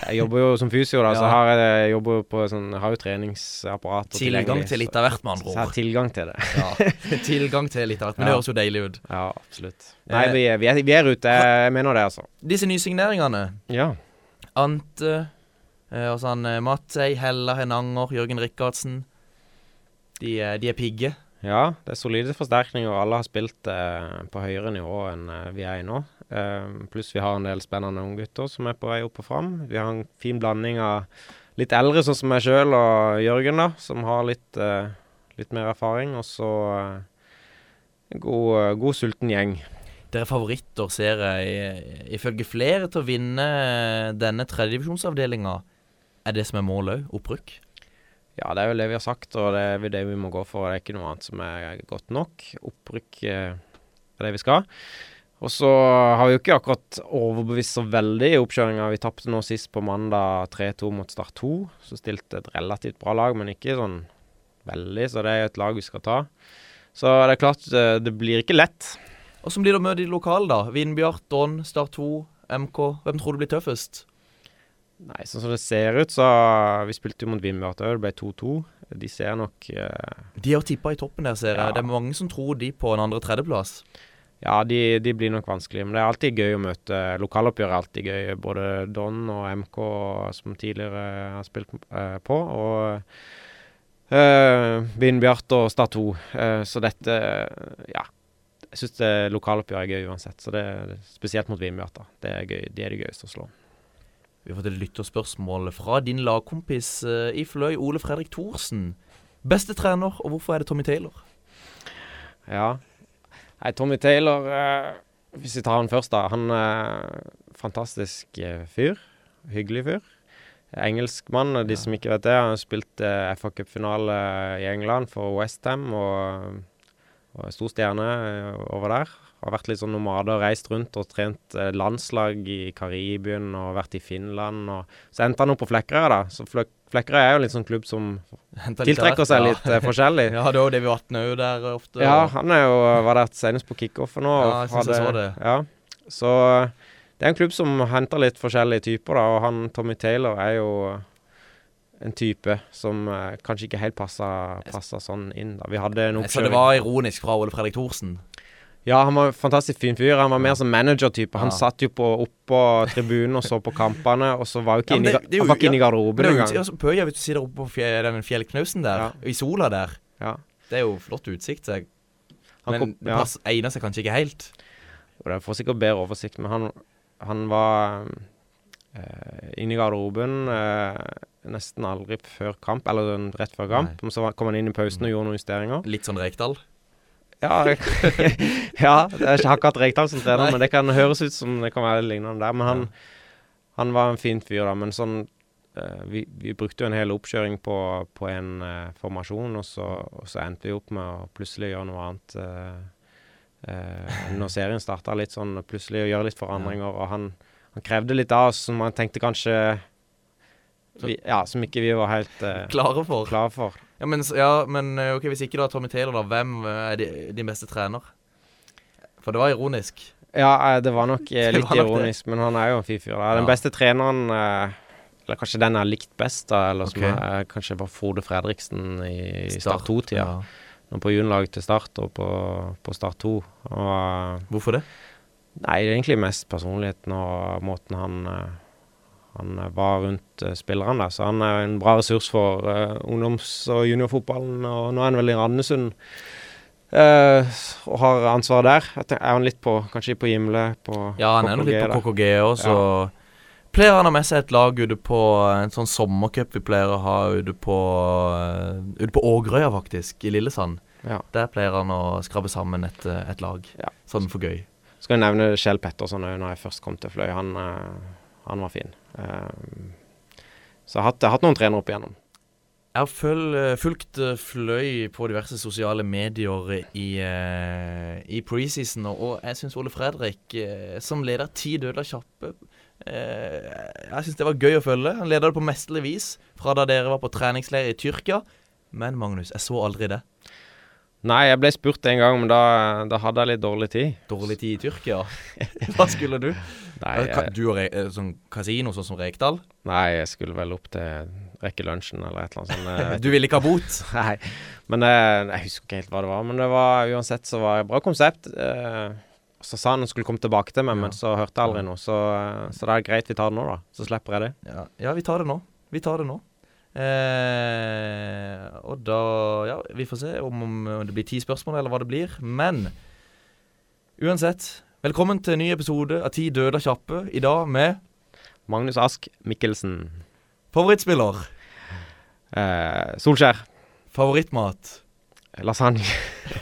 jeg jobber jo som fysio, da, *laughs* så Ja. har jeg, jeg jobber jo på sånn har jo treningsapparat. og Tilgang tilgjengelig, til litt av hvert, med Så jeg har ord. tilgang til det. Ja, *laughs* tilgang til litt av hvert. Men det Ja. høres jo deilig ut. Ja, absolutt. Nei, Eh, vi er, vi er, vi er ute. Jeg mener det, altså. Disse nysigneringene Ja. Ante eh, og sånn eh, Mattei, Hella Henanger, Jørgen Rikardsen. De, er- de er pigge. Ja, det er solide forsterkninger. Alle har spilt eh, på høyere nivå enn eh, vi er i nå. Eh, pluss vi har en del spennende unggutter som er på vei opp og fram. Vi har en fin blanding av litt eldre, sånn som meg sjøl og Jørgen, da, som har litt, eh, litt mer erfaring. Og så eh, en god, eh, god sulten gjeng. Dere er favoritter, ser jeg, ifølge flere, til å vinne denne tredjedivisjonsavdelinga. Er det som er målet òg? Opprykk? Ja, det er jo det vi har sagt, og det er det vi må gå for. Det er ikke noe annet som er godt nok. Opprykk eh, er det vi skal. Og så har vi jo ikke akkurat overbevist så veldig i oppkjøringa. Vi tapte nå sist på mandag 3-2 mot Start 2. Så stilte et relativt bra lag, men ikke sånn veldig, så det er jo et lag vi skal ta. Så det er klart, eh, det blir ikke lett. Åssen blir det å møte de lokale, da? Vindbjart, Don, Start 2, MK. Hvem tror du blir tøffest? Nei, sånn som det ser ut, så Vi spilte jo mot Vindbjart òg, det ble 2-2. De ser nok eh, De har tippa i toppen der, ser jeg. Ja. Det er mange som tror de på en andre-tredjeplass. Ja, de, de blir nok vanskelige, men det er alltid gøy å møte. Lokaloppgjør er alltid gøy. Både Don og MK, som tidligere har spilt eh, på, og uh, Vindbjart og Stad 2. Eh, så dette Ja. Jeg syns lokaloppgjør er gøy uansett. Så det Spesielt mot Vindbjart. da. Det er gøy. De er de gøyeste å slå. Vi har fått et lytterspørsmål fra din lagkompis eh, i Fløy, Ole Fredrik Thorsen. Beste trener, og hvorfor er det Tommy Taylor? Ja. Nei, Tommy Taylor eh, Hvis vi tar han først, da. Han er fantastisk eh, fyr. Hyggelig fyr. Engelskmann, de som ikke vet det. Han har spilt eh, FA Cup-finale i England for Westham og, og stor stjerne over der. Har vært litt sånn nomader, reist rundt og trent eh, landslag i Karibien og vært i Finland. Og, så endte han opp på Flekkerøy, da. Så Flek Flekkerøy er jo en litt sånn klubb som tiltrekker seg litt eh, forskjellig. *laughs* ja, det er jo Davy Vatne òg der ofte. Ja, han jo, var der senest på kickoffen nå. Ja, jeg synes jeg så det. Ja, så det er en klubb som henter litt forskjellige typer, da, og han Tommy Taylor er jo en type som eh, kanskje ikke helt passer sånn inn. da. Vi hadde en Så det var ironisk fra Ole Fredrik Thorsen? Ja, han var en fantastisk fin fyr. Han var mer som manager-type. Han Ja. satt jo på, oppå tribunen og så på kampene, og så var jo ikke Ja, inne i det- det jo- han var ikke inne i garderoben er engang. Ja, altså, Pøya, hvis du sitter oppe på fje- den fjellknausen der, i sola der. Ja. Det er jo flott utsikt. Så Men kom- det pass, egner seg kanskje ikke helt. Og det får sikkert bedre oversikt, men han, han var øh, inne i garderoben Øh, nesten aldri før kamp, eller rett før kamp. Men så kom han inn i pausen og gjorde noen justeringer. Litt sånn Rekdal? Ja, *laughs* ja det er ikke akkurat Rekdal som trener, Nei. men det kan høres ut som det kan være lignende der. Men han, han var en fin fyr, da. Men sånn eh, vi, vi brukte jo en hel oppkjøring på, på en uh, formasjon, og så, og så endte vi opp med å plutselig gjøre noe annet. Uh, uh, når serien starta litt sånn, plutselig å gjøre litt forandringer, og han, han krevde litt av oss som man tenkte kanskje vi, Ja, som ikke vi var helt uh, Klare for. klare for. Ja, men, ja, men eh, ok, hvis ikke da Tommy Taylor, da, hvem eh, er din beste trener? For det var ironisk. Ja, eh, det var nok *laughs* eh, litt var nok det. ironisk, men han er jo en fin fyr. Den Ja. beste treneren, eh, eller kanskje den jeg har likt best, da, eller som er, kanskje var Frode Fredriksen i Start, Start 2-tida. ja. Nå på juniorlaget til Start og på, på Start 2. Og, Hvorfor det? Nei, det er egentlig mest personligheten og måten han eh, han eh, var rundt eh, spillerne der. Så han er en bra ressurs for eh, ungdoms- og juniorfotballen. Og nå er han vel i Randesund Uh, og har ansvaret der. Er han litt på kanskje på Gimle? På Ja, han er nok litt på? KKG òg, så Pleier han å ha med seg et lag ute på en sånn sommercup vi pleier å ha ute på Ute på Ågrøya, faktisk, i Lillesand. Ja. Der pleier han å skrabbe sammen et, et lag. Sånn for gøy. Skal jeg nevne Kjell Petterson òg, når jeg først kom til Fløy. Han, han var fin. Eh, så jeg har hatt, jeg har hatt noen trenere opp igjennom. Jeg har føl, fulgt eh, Fløy på diverse sosiale medier i, eh, i preseason, og, jeg syns Ole Fredrik, eh, som leder Ti døde kjappe eh, Jeg syns det var gøy å følge. Han leder det på mesterlig vis fra da dere var på treningsleir i Tyrkia. Men Magnus, jeg så aldri det. Nei, jeg ble spurt en gang, men da, da hadde jeg litt dårlig tid. Dårlig tid i Tyrkia? Hva skulle du? Nei, Eh, jeg- Du og Re eh, sånn kasino, sånn som Rekdal? Nei, jeg skulle vel opp til rekke lunsjen eller et eller annet sånt. Du ville ikke ha bot? *laughs* Nei. Men eh, jeg husker ikke helt hva det var. Men det var uansett så var det bra konsept. Eh, så sa han han skulle komme tilbake til meg, men så hørte jeg aldri noe. Så, eh, så det er greit vi tar det nå, da. Så slipper jeg det. Ja, ja vi tar det nå. Vi tar det nå. Eh, og da Ja, vi får se om, om det blir ti spørsmål, eller hva det blir. Men uansett, velkommen til en ny episode av Ti døde kjappe. I dag med Magnus Ask Mikkelsen. Favorittspiller? Eh, Solskjær. Favorittmat? Lasagne.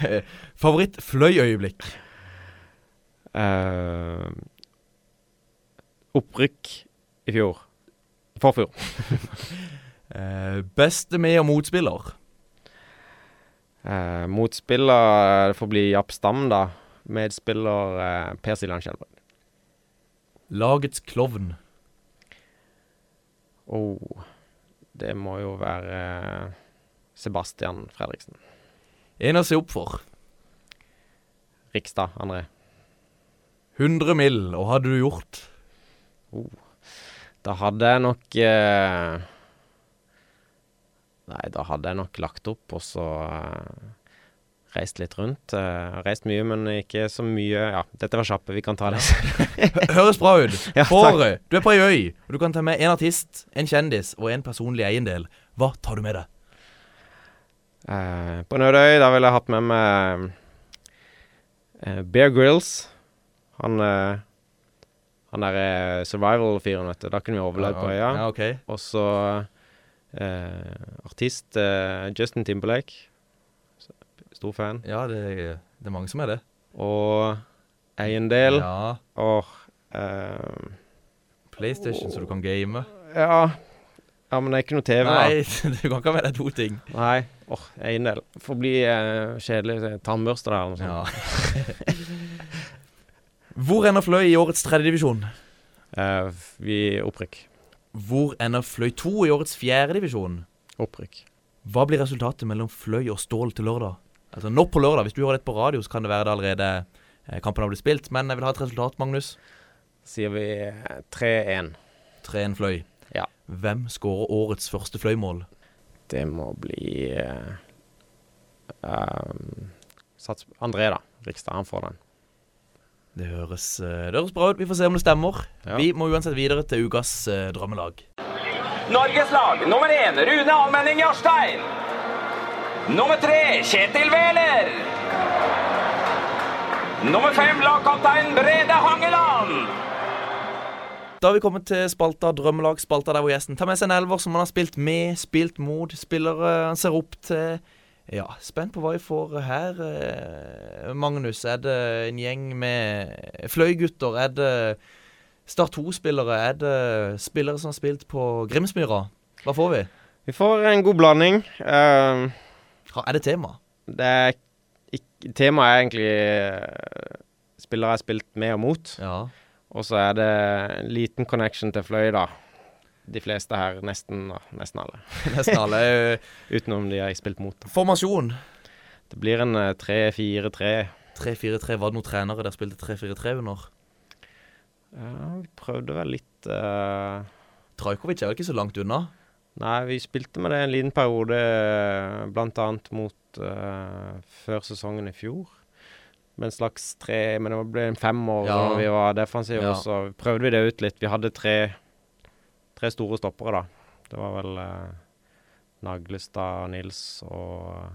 *laughs* Favorittfløyøyeblikk? Eh, opprykk i fjor. Forfjor. *laughs* Eh, beste med- og motspiller? Eh, motspiller det får bli Japp Stam, da. Medspiller eh, Per Siljan Skjelbred. Lagets klovn? Oh, det må jo være eh, Sebastian Fredriksen. En å se opp for? Rikstad André. 100 mill., og hadde du gjort? Oh. Da hadde jeg nok eh, Nei, da hadde jeg nok lagt opp og så eh, reist litt rundt. Uh, reist mye, men ikke så mye Ja, dette var kjappe, vi kan ta det. Høres bra ut. *laughs* Ja, du er på ei øy, og du kan ta med en artist, en kjendis og en personlig eiendel. Hva tar du med deg? Uh, på Nødøy, da ville jeg hatt med meg uh, Bear Grills. Han uh, Han derre survival-fyren, vet du. Da kunne vi overlevd på øya. Ja, okay. Og så artist Justin Timberlake. Stor fan. Ja, det, det er mange som er det. Og eiendel. Ja. Og eh, PlayStation, så du kan game. Ja. Ja, men det er ikke noe TV, Nei, *laughs* da. du kan ikke ha med deg to ting. Nei. Åh, eiendel. Får bli eh, kjedelig. eh, Tannbørste der eller noe sånt. *laughs* Hvor ender Fløy i årets tredjedivisjon? Eh, vi opprykk. Hvor ender Fløy 2 i årets fjerdedivisjon? Opprykk. Hva blir resultatet mellom Fløy og Stål til lørdag? Altså nå på lørdag. Hvis du hører dette på radio, så kan det være det allerede eh, kampen har blitt spilt. Men jeg vil ha et resultat, Magnus. Sier vi eh, 3-1. 3-1 Fløy. Ja. Hvem skårer årets første Fløy-mål? Det må bli uh, um, Sats André, da. Rikstad. Han får den. Det høres, det høres bra ut. Vi får se om det stemmer. Ja. Vi må uansett videre til ukas drømmelag. Norges lag nummer én Rune Almenning Jarstein. Nummer tre Kjetil Wæler. Nummer fem lagkaptein Brede Hangeland. Da har vi kommet til spalta Drømmelag, spalta der hvor gjesten tar med seg en elver som han har spilt med, spilt mot, spillere han ser opp til. Ja, spent på hva vi får her. eh, Magnus, er det en gjeng med fløygutter? Er det Start 2-spillere? Er det spillere som har spilt på Grimsmyra? Hva får vi? Vi får en god blanding. Eh, Ha- Er det tema? det er Temaet er egentlig eh, spillere jeg har spilt med og mot. Ja. Og så er det en liten connection til Fløy, da. De fleste her, nesten, nesten alle. *laughs* Nesten alle. *laughs* Utenom de jeg har spilt mot. da. Formasjon? Det blir en eh, 3-4-3. 3-4-3. Var det noen trenere der spilte 3-4-3 under? Ja, vi prøvde vel litt uh... Trajkovic er vel ikke så langt unna? Nei, vi spilte med det en liten periode, bl.a. blant annet mot uh, før sesongen i fjor. Med en slags tre Men det ble en femmer Ja. når vi var defensive, Ja. så prøvde vi det ut litt. Vi hadde tre, tre store stoppere, da. Det var vel uh, Naglestad, Nils og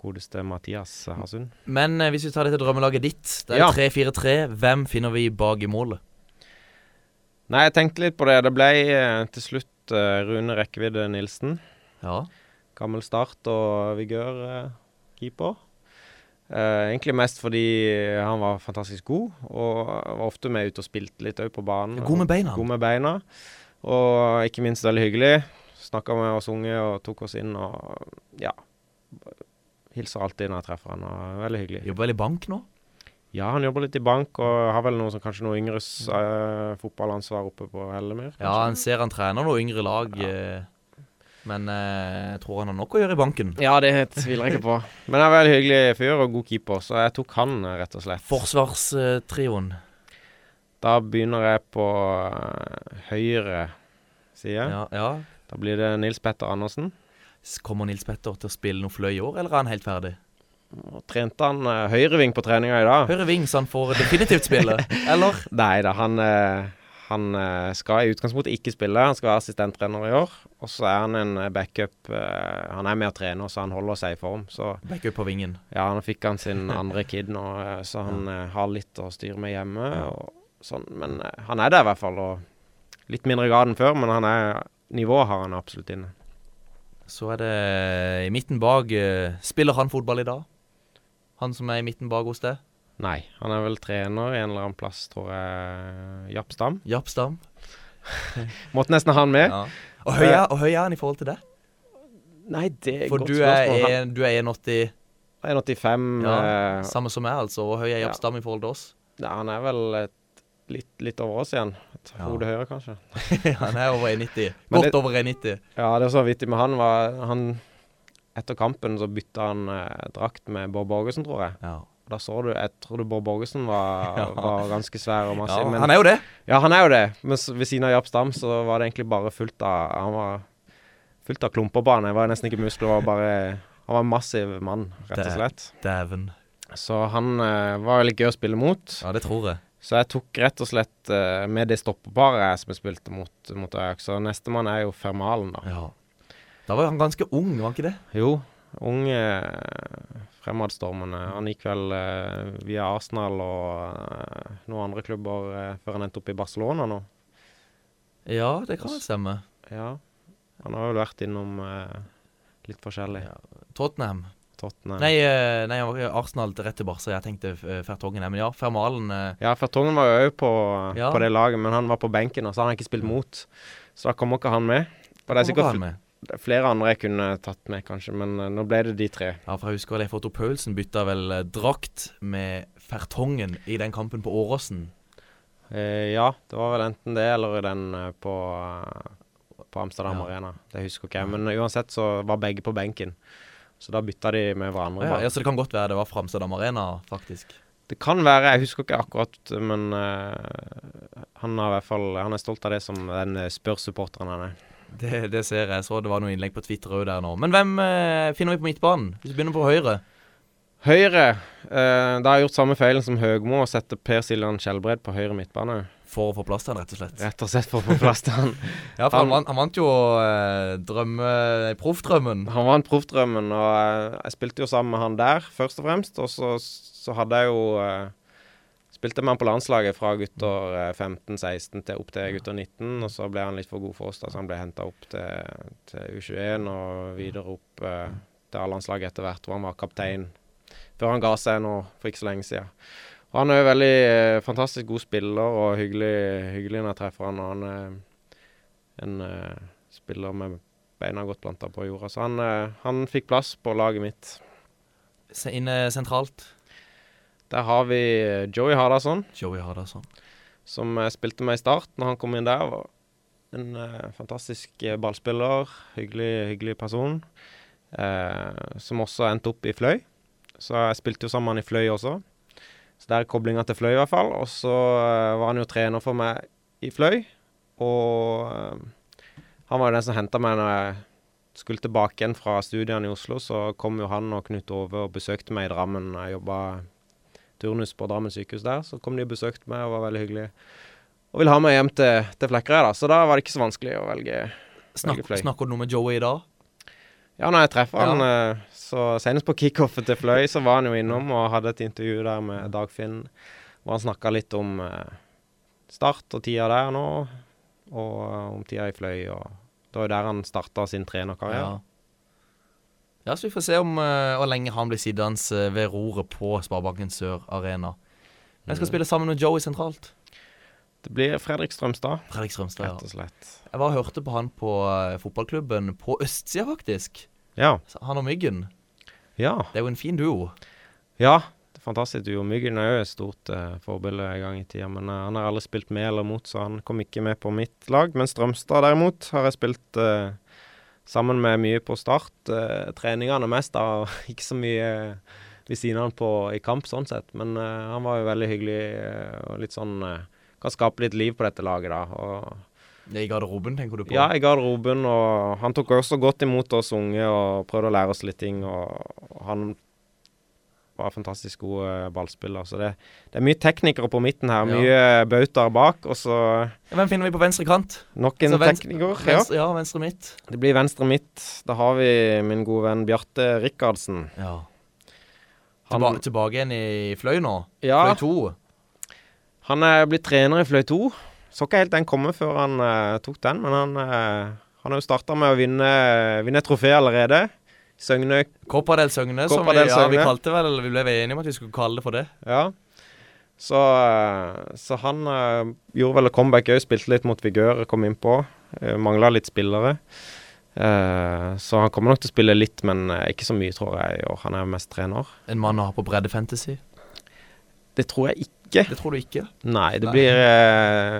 godeste Mathias Hasund. Men eh, hvis vi tar det til drømmelaget ditt, det er Ja. 3-4-3. Hvem finner vi bak i målet? Nei, jeg tenkte litt på det. Det ble eh, til slutt eh, Rune Rekkevidde Nilsen. Ja. Gammel Start og Vigør. Uh. Eh, egentlig mest fordi han var fantastisk god, og var ofte med ut og spilte litt òg på banen. God med beina. God med beina. Og ikke minst veldig hyggelig. Snakka med oss unge og tok oss inn og ja. Hilser alltid når jeg treffer han. og Veldig hyggelig. Jobber vel i bank nå? Ja, han jobber litt i bank og har vel noe som kanskje noe yngres eh, fotballansvar oppe på Hellemyr. Ja, han ser han trener noe yngre lag. eh, Men eh, jeg tror han har nok å gjøre i banken. Ja, det tviler jeg ikke på. *laughs* Men han er en veldig hyggelig fyr og god keeper, så jeg tok han, rett og slett. Forsvarstrioen. Da begynner jeg på eh, høyre side. Ja, ja. Da blir det Nils Petter Andersen. Kommer Nils Petter til å spille noe fløy i år, eller er han helt ferdig? Og trente han uh, høyreving på treninga i dag. Høyre ving, så han får definitivt spille, *laughs* eller? Nei da, han, uh, han uh, skal i utgangspunktet ikke spille. Han skal være assistenttrener i år. Og så er han en eh, backup. eh, han er med og trener, så han holder seg i form. Så Backup på vingen. ja, nå fikk han sin *laughs* andre kid nå, eh, så han eh, har litt å styre med hjemme. Sånn. Men eh, han er der i hvert fall. Og litt mindre grad enn før, men han er, nivået har han absolutt inne. Så er det i midten bak eh, Spiller han fotball i dag? Han som er i midten bak hos deg? Nei, han er vel trener en eller annen plass, tror jeg. Jappstam. Jappstam. *laughs* Måtte nesten ha han med. Ja. Og høy er, og høy er han i forhold til det? Nei, det er For godt spørsmål. For du er 1,80 1,85. ja, eh, Samme som meg, altså. Og høy er ja. I forhold til oss. Ja, han er vel et, litt, litt over oss igjen. Et Ja. hode høyere, kanskje. *laughs* han er over 1,90. Men Godt det- over 1,90. Ja, det var så vittig med han. Var, han etter kampen så bytta han eh, drakt med Bård Borgersen, tror jeg. Ja. Da så du Jeg tror du Bård Borgersen var, *laughs* Ja. var ganske svær og massiv. Ja, men- han er jo det. Ja, han er jo det. Men ved siden av Japp Stam så var det egentlig bare fullt av Han var fullt av klumper på han. Det var nesten ikke muskler. Var bare Han var en massiv mann, rett og slett. Dæven. Så han eh, var veldig gøy å spille mot. Ja, det tror jeg. Så jeg tok rett og slett eh, med det stoppeparet som jeg spilte mot, mot Ajax. Så nestemann er jo Fermalen, da. Ja. Da var han ganske ung, var han ikke det? Jo. Ung, eh, fremadstormende. Han gikk vel eh, via Arsenal og eh, noen andre klubber før han endte opp i Barcelona nå. Ja, det kan vel stemme. Ja. Han har vel vært innom litt forskjellig. Tottenham. Tottenham. Nei, nei, Arsenal rett til Barca. Jeg tenkte Fertongen. Men ja, Fermalen Ja, Fertongen var jo òg på, Ja. på det laget, men han var på benken, og så har han ikke spilt mot. Så da kommer ikke han med. Og det er sikkert det er flere andre jeg kunne tatt med, kanskje, men eh, nå ble det de tre. Ja, for jeg husker Leif Otto Paulsen bytta vel eh, drakt med Fertongen i den kampen på Åråsen. Eh, ja, det var vel enten det eller den eh, på, eh, på Amsterdam Ja. Arena. Det husker ikke jeg. Men uansett så var begge på benken. Så da bytta de med hverandre. Ja, ja, så det kan godt være det var fra Amsterdam Arena, faktisk. Det kan være, jeg husker ikke akkurat, men uh, han har i hvert fall Han er stolt av det som den eh, Spurs-supporteren han er. Det, det ser jeg. Så det var noen innlegg på Twitter òg der nå. Men hvem eh, finner vi på midtbanen? Hvis vi begynner på høyre. Høyre. eh, da har jeg gjort samme feilen som Høgmo og setter Per Siljan Skjelbred på høyre midtbane. For å få plass til han, rett og slett. Rett og slett for å få plass til han. *laughs* Ja, for han, vant, han vant jo eh, drømme... Proffdrømmen. Han vant proffdrømmen, og eh, jeg spilte jo sammen med han der, først og fremst. Og så, så hadde jeg jo eh, Spilte med han på landslaget fra gutter eh, 15-16 til opp til gutter 19. Og så ble han litt for god for oss, da, så han ble henta opp til, til U21 og videre opp eh, til A-landslaget etter hvert, hvor han var kaptein. Før han ga seg nå for ikke så lenge siden. Og han er jo veldig eh, fantastisk god spiller og hyggelig, hyggelig når jeg treffer han. Og han er en eh, spiller med beina godt planta på jorda. Så han, eh, han fikk plass på laget mitt. Inne sentralt. Der har vi eh, Joey Hardasson, Joey Hardasson. som jeg spilte med i start når han kom inn der. Var en uh, fantastisk eh, ballspiller, hyggelig, hyggelig person. Uh, som også endte opp i Fløy. Så jeg spilte jo sammen i Fløy også. Så der er koblinga til Fløy, i hvert fall. Og så uh, var han jo trener for meg i Fløy. Og eh, han var jo den som henta meg når jeg skulle tilbake igjen fra studiene i Oslo. Så kom jo han og Knut Ove og besøkte meg i Drammen. Jeg jobba turnus på Drammen sykehus der. Så kom de og besøkte meg og var veldig hyggelige. Og ville ha meg hjem til, til Flekkerøy, da. Så da var det ikke så vanskelig å velge, Snak, velge snakker du noe med Joey i dag? Ja, når jeg treffer Ja. han, eh, så senest på kickoffet til Fløy, så var han jo innom og hadde et intervju der med Dagfinn, hvor han snakka litt om eh, start og tida der nå, og om tida i Fløy. og Det var jo der han starta sin trenerkarriere. Ja. Ja, så vi får se om hvor lenge han blir sittende uh, ved roret på Sparebanken Sør Arena. Hvem skal Mm. spille sammen med Joey sentralt? Det blir Fredrik Strømstad. Fredrik Strømstad, ja. Rett og slett. Jeg var og hørte på han på uh, fotballklubben på østsida, faktisk. Ja. Han og Myggen. Ja. Det er jo en fin duo. Ja, det er fantastisk duo. Myggen er jo et stort uh, forbilde en gang i tida, men uh, han har aldri spilt med eller mot, så han kom ikke med på mitt lag. Men Strømstad derimot har jeg spilt eh, sammen med mye på start. Eh, treningene mest, da. *laughs* Ikke så mye eh, ved siden av han på, i kamp, sånn sett. Men eh, han var jo veldig hyggelig eh, og litt sånn eh, Kan skape litt liv på dette laget, da. Og I garderoben, tenker du på? ja, i garderoben, og han tok også godt imot oss unge og prøvde å lære oss litt ting. Og han var fantastisk god eh, ballspiller. Så det, det er mye teknikere på midten her. Ja. Mye bautaer bak, og så Hvem finner vi på venstre kant? nok en tekniker. venstre- Ja. Ja, venstre midt. Det blir venstre midt. Da har vi min gode venn Bjarte Rikardsen. Ja. Han- tilbake, tilbake igjen i Fløy nå? Ja. Fløy 2. Han er blitt trener i Fløy 2. Så ikke helt den komme før han uh, tok den, men han, uh, han har jo starta med å vinne, vinne et trofé allerede. Søgne Koppadel Søgne, som vi, ja, vi kalte vel Vi ble enige om at vi skulle kalle det for det. Ja. Så, eh, så han uh, gjorde vel comeback òg, spilte litt mot Vigør, kom innpå. Uh, Mangla litt spillere. Uh, så han kommer nok til å spille litt, men eh, ikke så mye, tror jeg. Og han er mest trener. En mann å ha på bredde fantasy. Det tror jeg ikke. Det tror du ikke? Nei, det blir eh,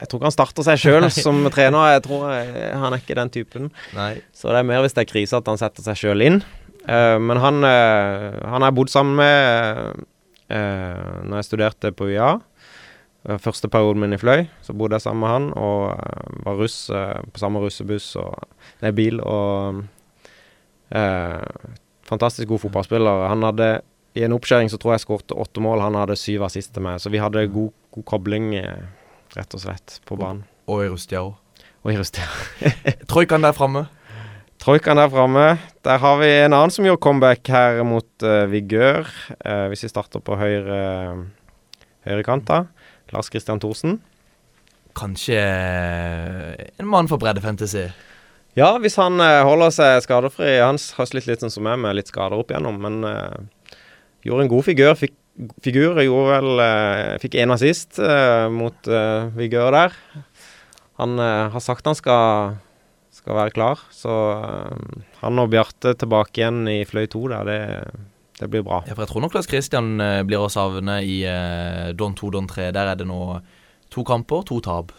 Jeg tror ikke han starter seg sjøl som trener. Jeg tror eh, Han er ikke den typen. Nei. Så det er mer hvis det er krise at han setter seg sjøl inn. Eh, men han, uh, han har jeg bodd sammen med uh, når jeg studerte på UiA. Eh, Første perioden min i Fløy, så bodde jeg sammen med han og eh, var russ eh, på samme russebuss og Nei, bil og eh, Fantastisk god fotballspiller. Han hadde i en oppkjøring så tror jeg skåret åtte mål. Han hadde syv assist til meg, så vi hadde god, god kobling, eh, rett og slett, på banen. Og i Rustia òg. Og i Rustia. *laughs* *laughs* Troikaen der framme. Troikaen der framme. Der har vi en annen som gjorde comeback her mot uh, Vigør. Uh, hvis vi starter på høyre høyrekanta. Lars Christian Thorsen. Kanskje en mann for breddefantasy? Ja, hvis han holder seg skadefri. Han har slitt litt sånn som meg med litt skader opp igjennom, men gjorde en god figur. Fikk, figur gjorde vel eh, Fikk én assist eh, mot uh, Vigør der. Han eh, har sagt han skal, skal være klar, så eh, han og Bjarte tilbake igjen i Fløy 2 der, det, det blir bra. Ja, for jeg tror nok Lars Christian eh, blir å savne i eh, Don 2, Don 3. Der er det nå to kamper, to tap.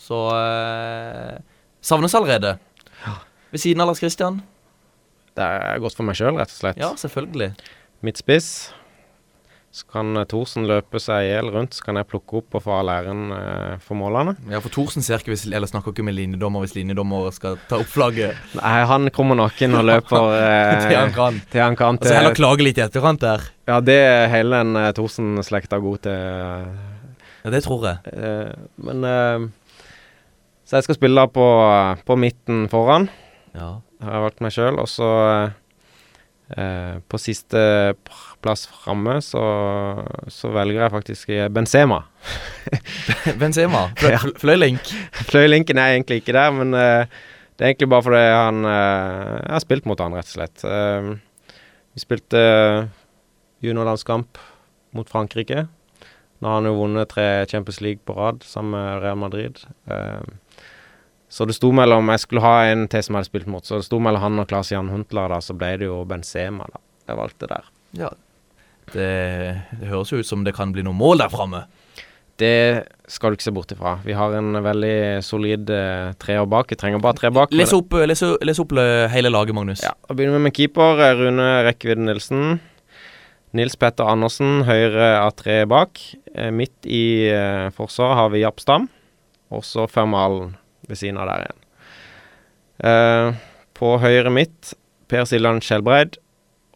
Så eh, savnes allerede. Ja. Ved siden av Lars Christian. Det er godt for meg sjøl, rett og slett. Ja, selvfølgelig. Midtspiss. Så kan eh, Thorsen løpe seg i hjel rundt, så kan jeg plukke opp og få all æren eh, for målene. Ja, for Thorsen ser ikke hvis, eller snakker ikke med linjedommer hvis linjedommer skal ta opp flagget. *laughs* Nei, han kommer naken og løper *laughs* eh, Til han kan. Til han kan. Altså heller klage litt i etterkant der. Ja, det er hele den eh, Thorsen-slekta god til. Ja, det tror jeg. Eh, men eh, Så jeg skal spille da på, på midten foran. Ja. Har jeg valgt meg sjøl. Og så eh, på siste plass framme så, så velger jeg faktisk eh, Benzema. *laughs* Benzema. Fløy, Ja. fl- Fløylink. Fløylinken er egentlig ikke der, men uh, det er egentlig bare fordi han uh, Jeg har spilt mot han, rett og slett. Uh, vi spilte uh, juniorlandskamp mot Frankrike. Nå har han jo vunnet tre Champions League på rad sammen med Real Madrid. Eh, så det sto mellom Jeg skulle ha en til som jeg hadde spilt mot, så det sto mellom han og Claes Jan Huntler, da, så ble det jo Benzema, da. Jeg valgte der. Ja. Det, det høres jo ut som det kan bli noen mål der framme. Det skal du ikke se bort ifra. Vi har en veldig solid eh, treer bak. Vi trenger bare tre bak. Les opp, les, les opp eh, hele laget, Magnus. Ja, Da begynner vi med keeper. eh, Rune Rekkevidde Nilsen. Nils Petter Andersen, høyre av tre bak. Eh, Midt i eh, forsvaret har vi Japp Stam. Og så Fermalen ved siden av der igjen. Eh, på høyre midt Per Siljan Skjelbreid.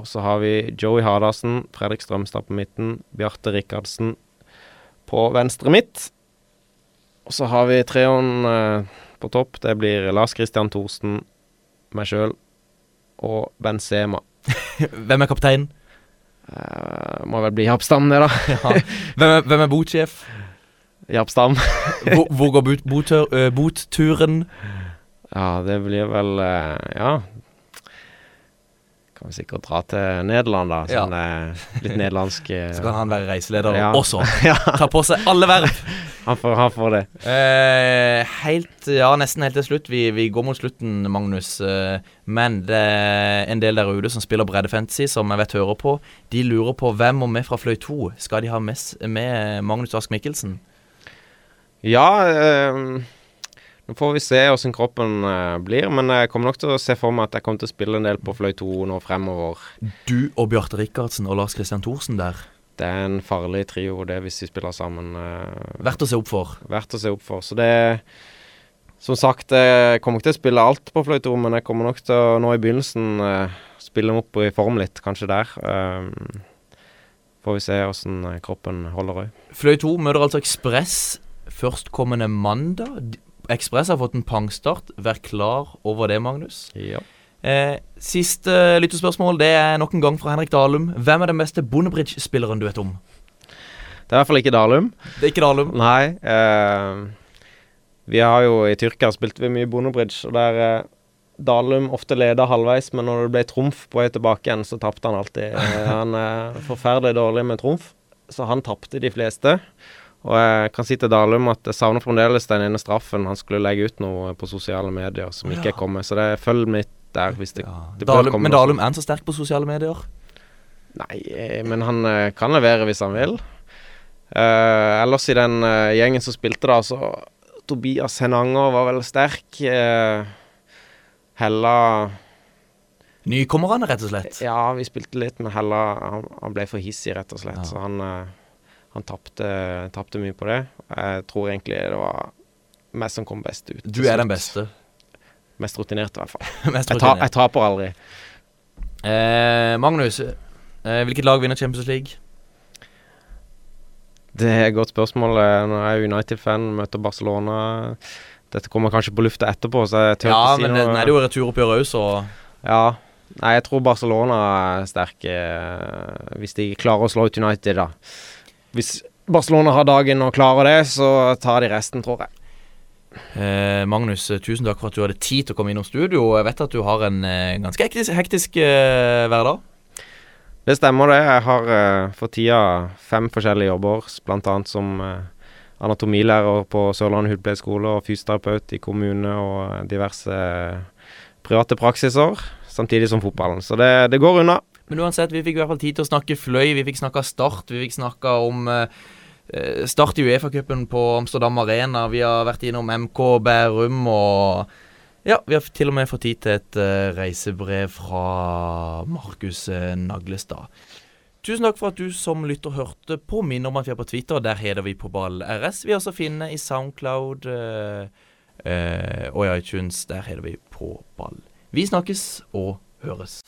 Og så har vi Joey Hardassen Fredrik Strømstad på midten, Bjarte Rikardsen på venstre midt. Og så har vi treeren eh, på topp. Det blir Lars Christian Thorsten, meg sjøl og Benzema. *laughs* Hvem er kaptein? Uh, må vel bli Jappstam, det, da. *laughs* Ja. Hvem er, hvem er botsjef? Jappstam. *laughs* Hvor, hvor går bot, botur, uh, botturen? ja, det blir vel uh, Ja. Kan vi sikkert dra til Nederland, da. Sånn ja. litt nederlandsk eh, Så kan han være reiseleder Ja. også. *laughs* Ja. Ta på seg alle verv. *laughs* Han får, han får det. Uh, helt, ja, nesten helt til slutt. Vi, vi går mot slutten, Magnus. Eh, men det er en del der ute som spiller breddefantasy, som jeg vet hører på. De lurer på hvem og vi fra Fløy 2 skal de ha med, med Magnus Ask Mikkelsen. Ja, eh, nå får vi se åssen kroppen eh, blir, men jeg kommer nok til å se for meg at jeg kommer til å spille en del på Fløy 2 nå fremover. Du og Bjarte Rikardsen og Lars Christian Thorsen der. Det er en farlig trio, det, hvis vi spiller sammen. eh, Verdt å se opp for. Verdt å se opp for. Så det Som sagt, jeg kommer ikke til å spille alt på Fløy 2, men jeg kommer nok til å nå i begynnelsen eh, spille dem opp i form litt, kanskje der. Um, får vi se åssen kroppen holder òg. Fløy 2 møter altså Ekspress førstkommende mandag. Ekspress har fått en pangstart. Vær klar over det, Magnus. Ja. Eh, siste lyttespørsmål det er nok en gang fra Henrik Dalum. Hvem er den beste Bondebridge-spilleren du vet om? Det er i hvert fall ikke Dalum. Det er ikke Dalum? Nei. eh, vi har jo i Tyrkia spilt vi mye bondebridge, og der eh, Dalum ofte leda halvveis, men når det ble trumf på vei tilbake igjen, så tapte han alltid. Eh, han er forferdelig dårlig med trumf, så han tapte de fleste. Og jeg kan si til Dalum at jeg savner fremdeles den ene straffen. Han skulle legge ut noe på sosiale medier som ikke er kommet, så det følg mitt der hvis det, det Dalum, men Dalum er han så sterk på sosiale medier? Nei, eh, men han eh, kan levere hvis han vil. Uh, ellers i den uh, gjengen som spilte da, så Tobias Henanger var veldig sterk. Uh, Hella Nykommerne, rett og slett? Ja, vi spilte litt, men Hella han, han ble for hissig, rett og slett. Så han, han tapte, mye på det. Jeg tror egentlig det var meg som kom best ut. Du er den beste. Mest rutinert, i hvert fall. *laughs* Mest jeg, ta, jeg taper aldri. Eh, Magnus, eh, hvilket lag vinner Champions League? Det er et godt spørsmål. Nå Når jeg er United-fan, møter Barcelona Dette kommer kanskje på lufta etterpå, så jeg tør Ja, ikke si men noe. Ja, er det jo returoppgjør òg, så Ja. Nei, jeg tror Barcelona er sterke eh, hvis de klarer å slå ut United, da. Hvis Barcelona har dagen og klarer det, så tar de resten, tror jeg. Eh, Magnus, eh, tusen takk for at du hadde tid til å komme innom studio. Jeg vet at du har en eh, ganske hektisk, hektisk eh, hverdag. Det stemmer, det. Jeg har eh, for tida fem forskjellige jobber, bl.a. som eh, anatomilærer på Sørlandet hudpleieskole og fysioterapeut i kommune og diverse private praksiser, samtidig som fotballen. Så det, det går unna. Men uansett, vi fikk i hvert fall tid til å snakke fløy, vi fikk snakka Start, vi fikk snakka om eh, eh, Start i Uefa-cupen på Amsterdam Arena, vi har vært innom MK Bærum og Ja, vi har til og med fått tid til et uh, reisebrev fra Markus uh, Naglestad. Tusen takk for at du som lytter hørte på. Minn om at vi er på Twitter, der heter vi på ball RS. Vi er også finne i Soundcloud uh, og i iTunes, der heter vi på ball. Vi snakkes og høres.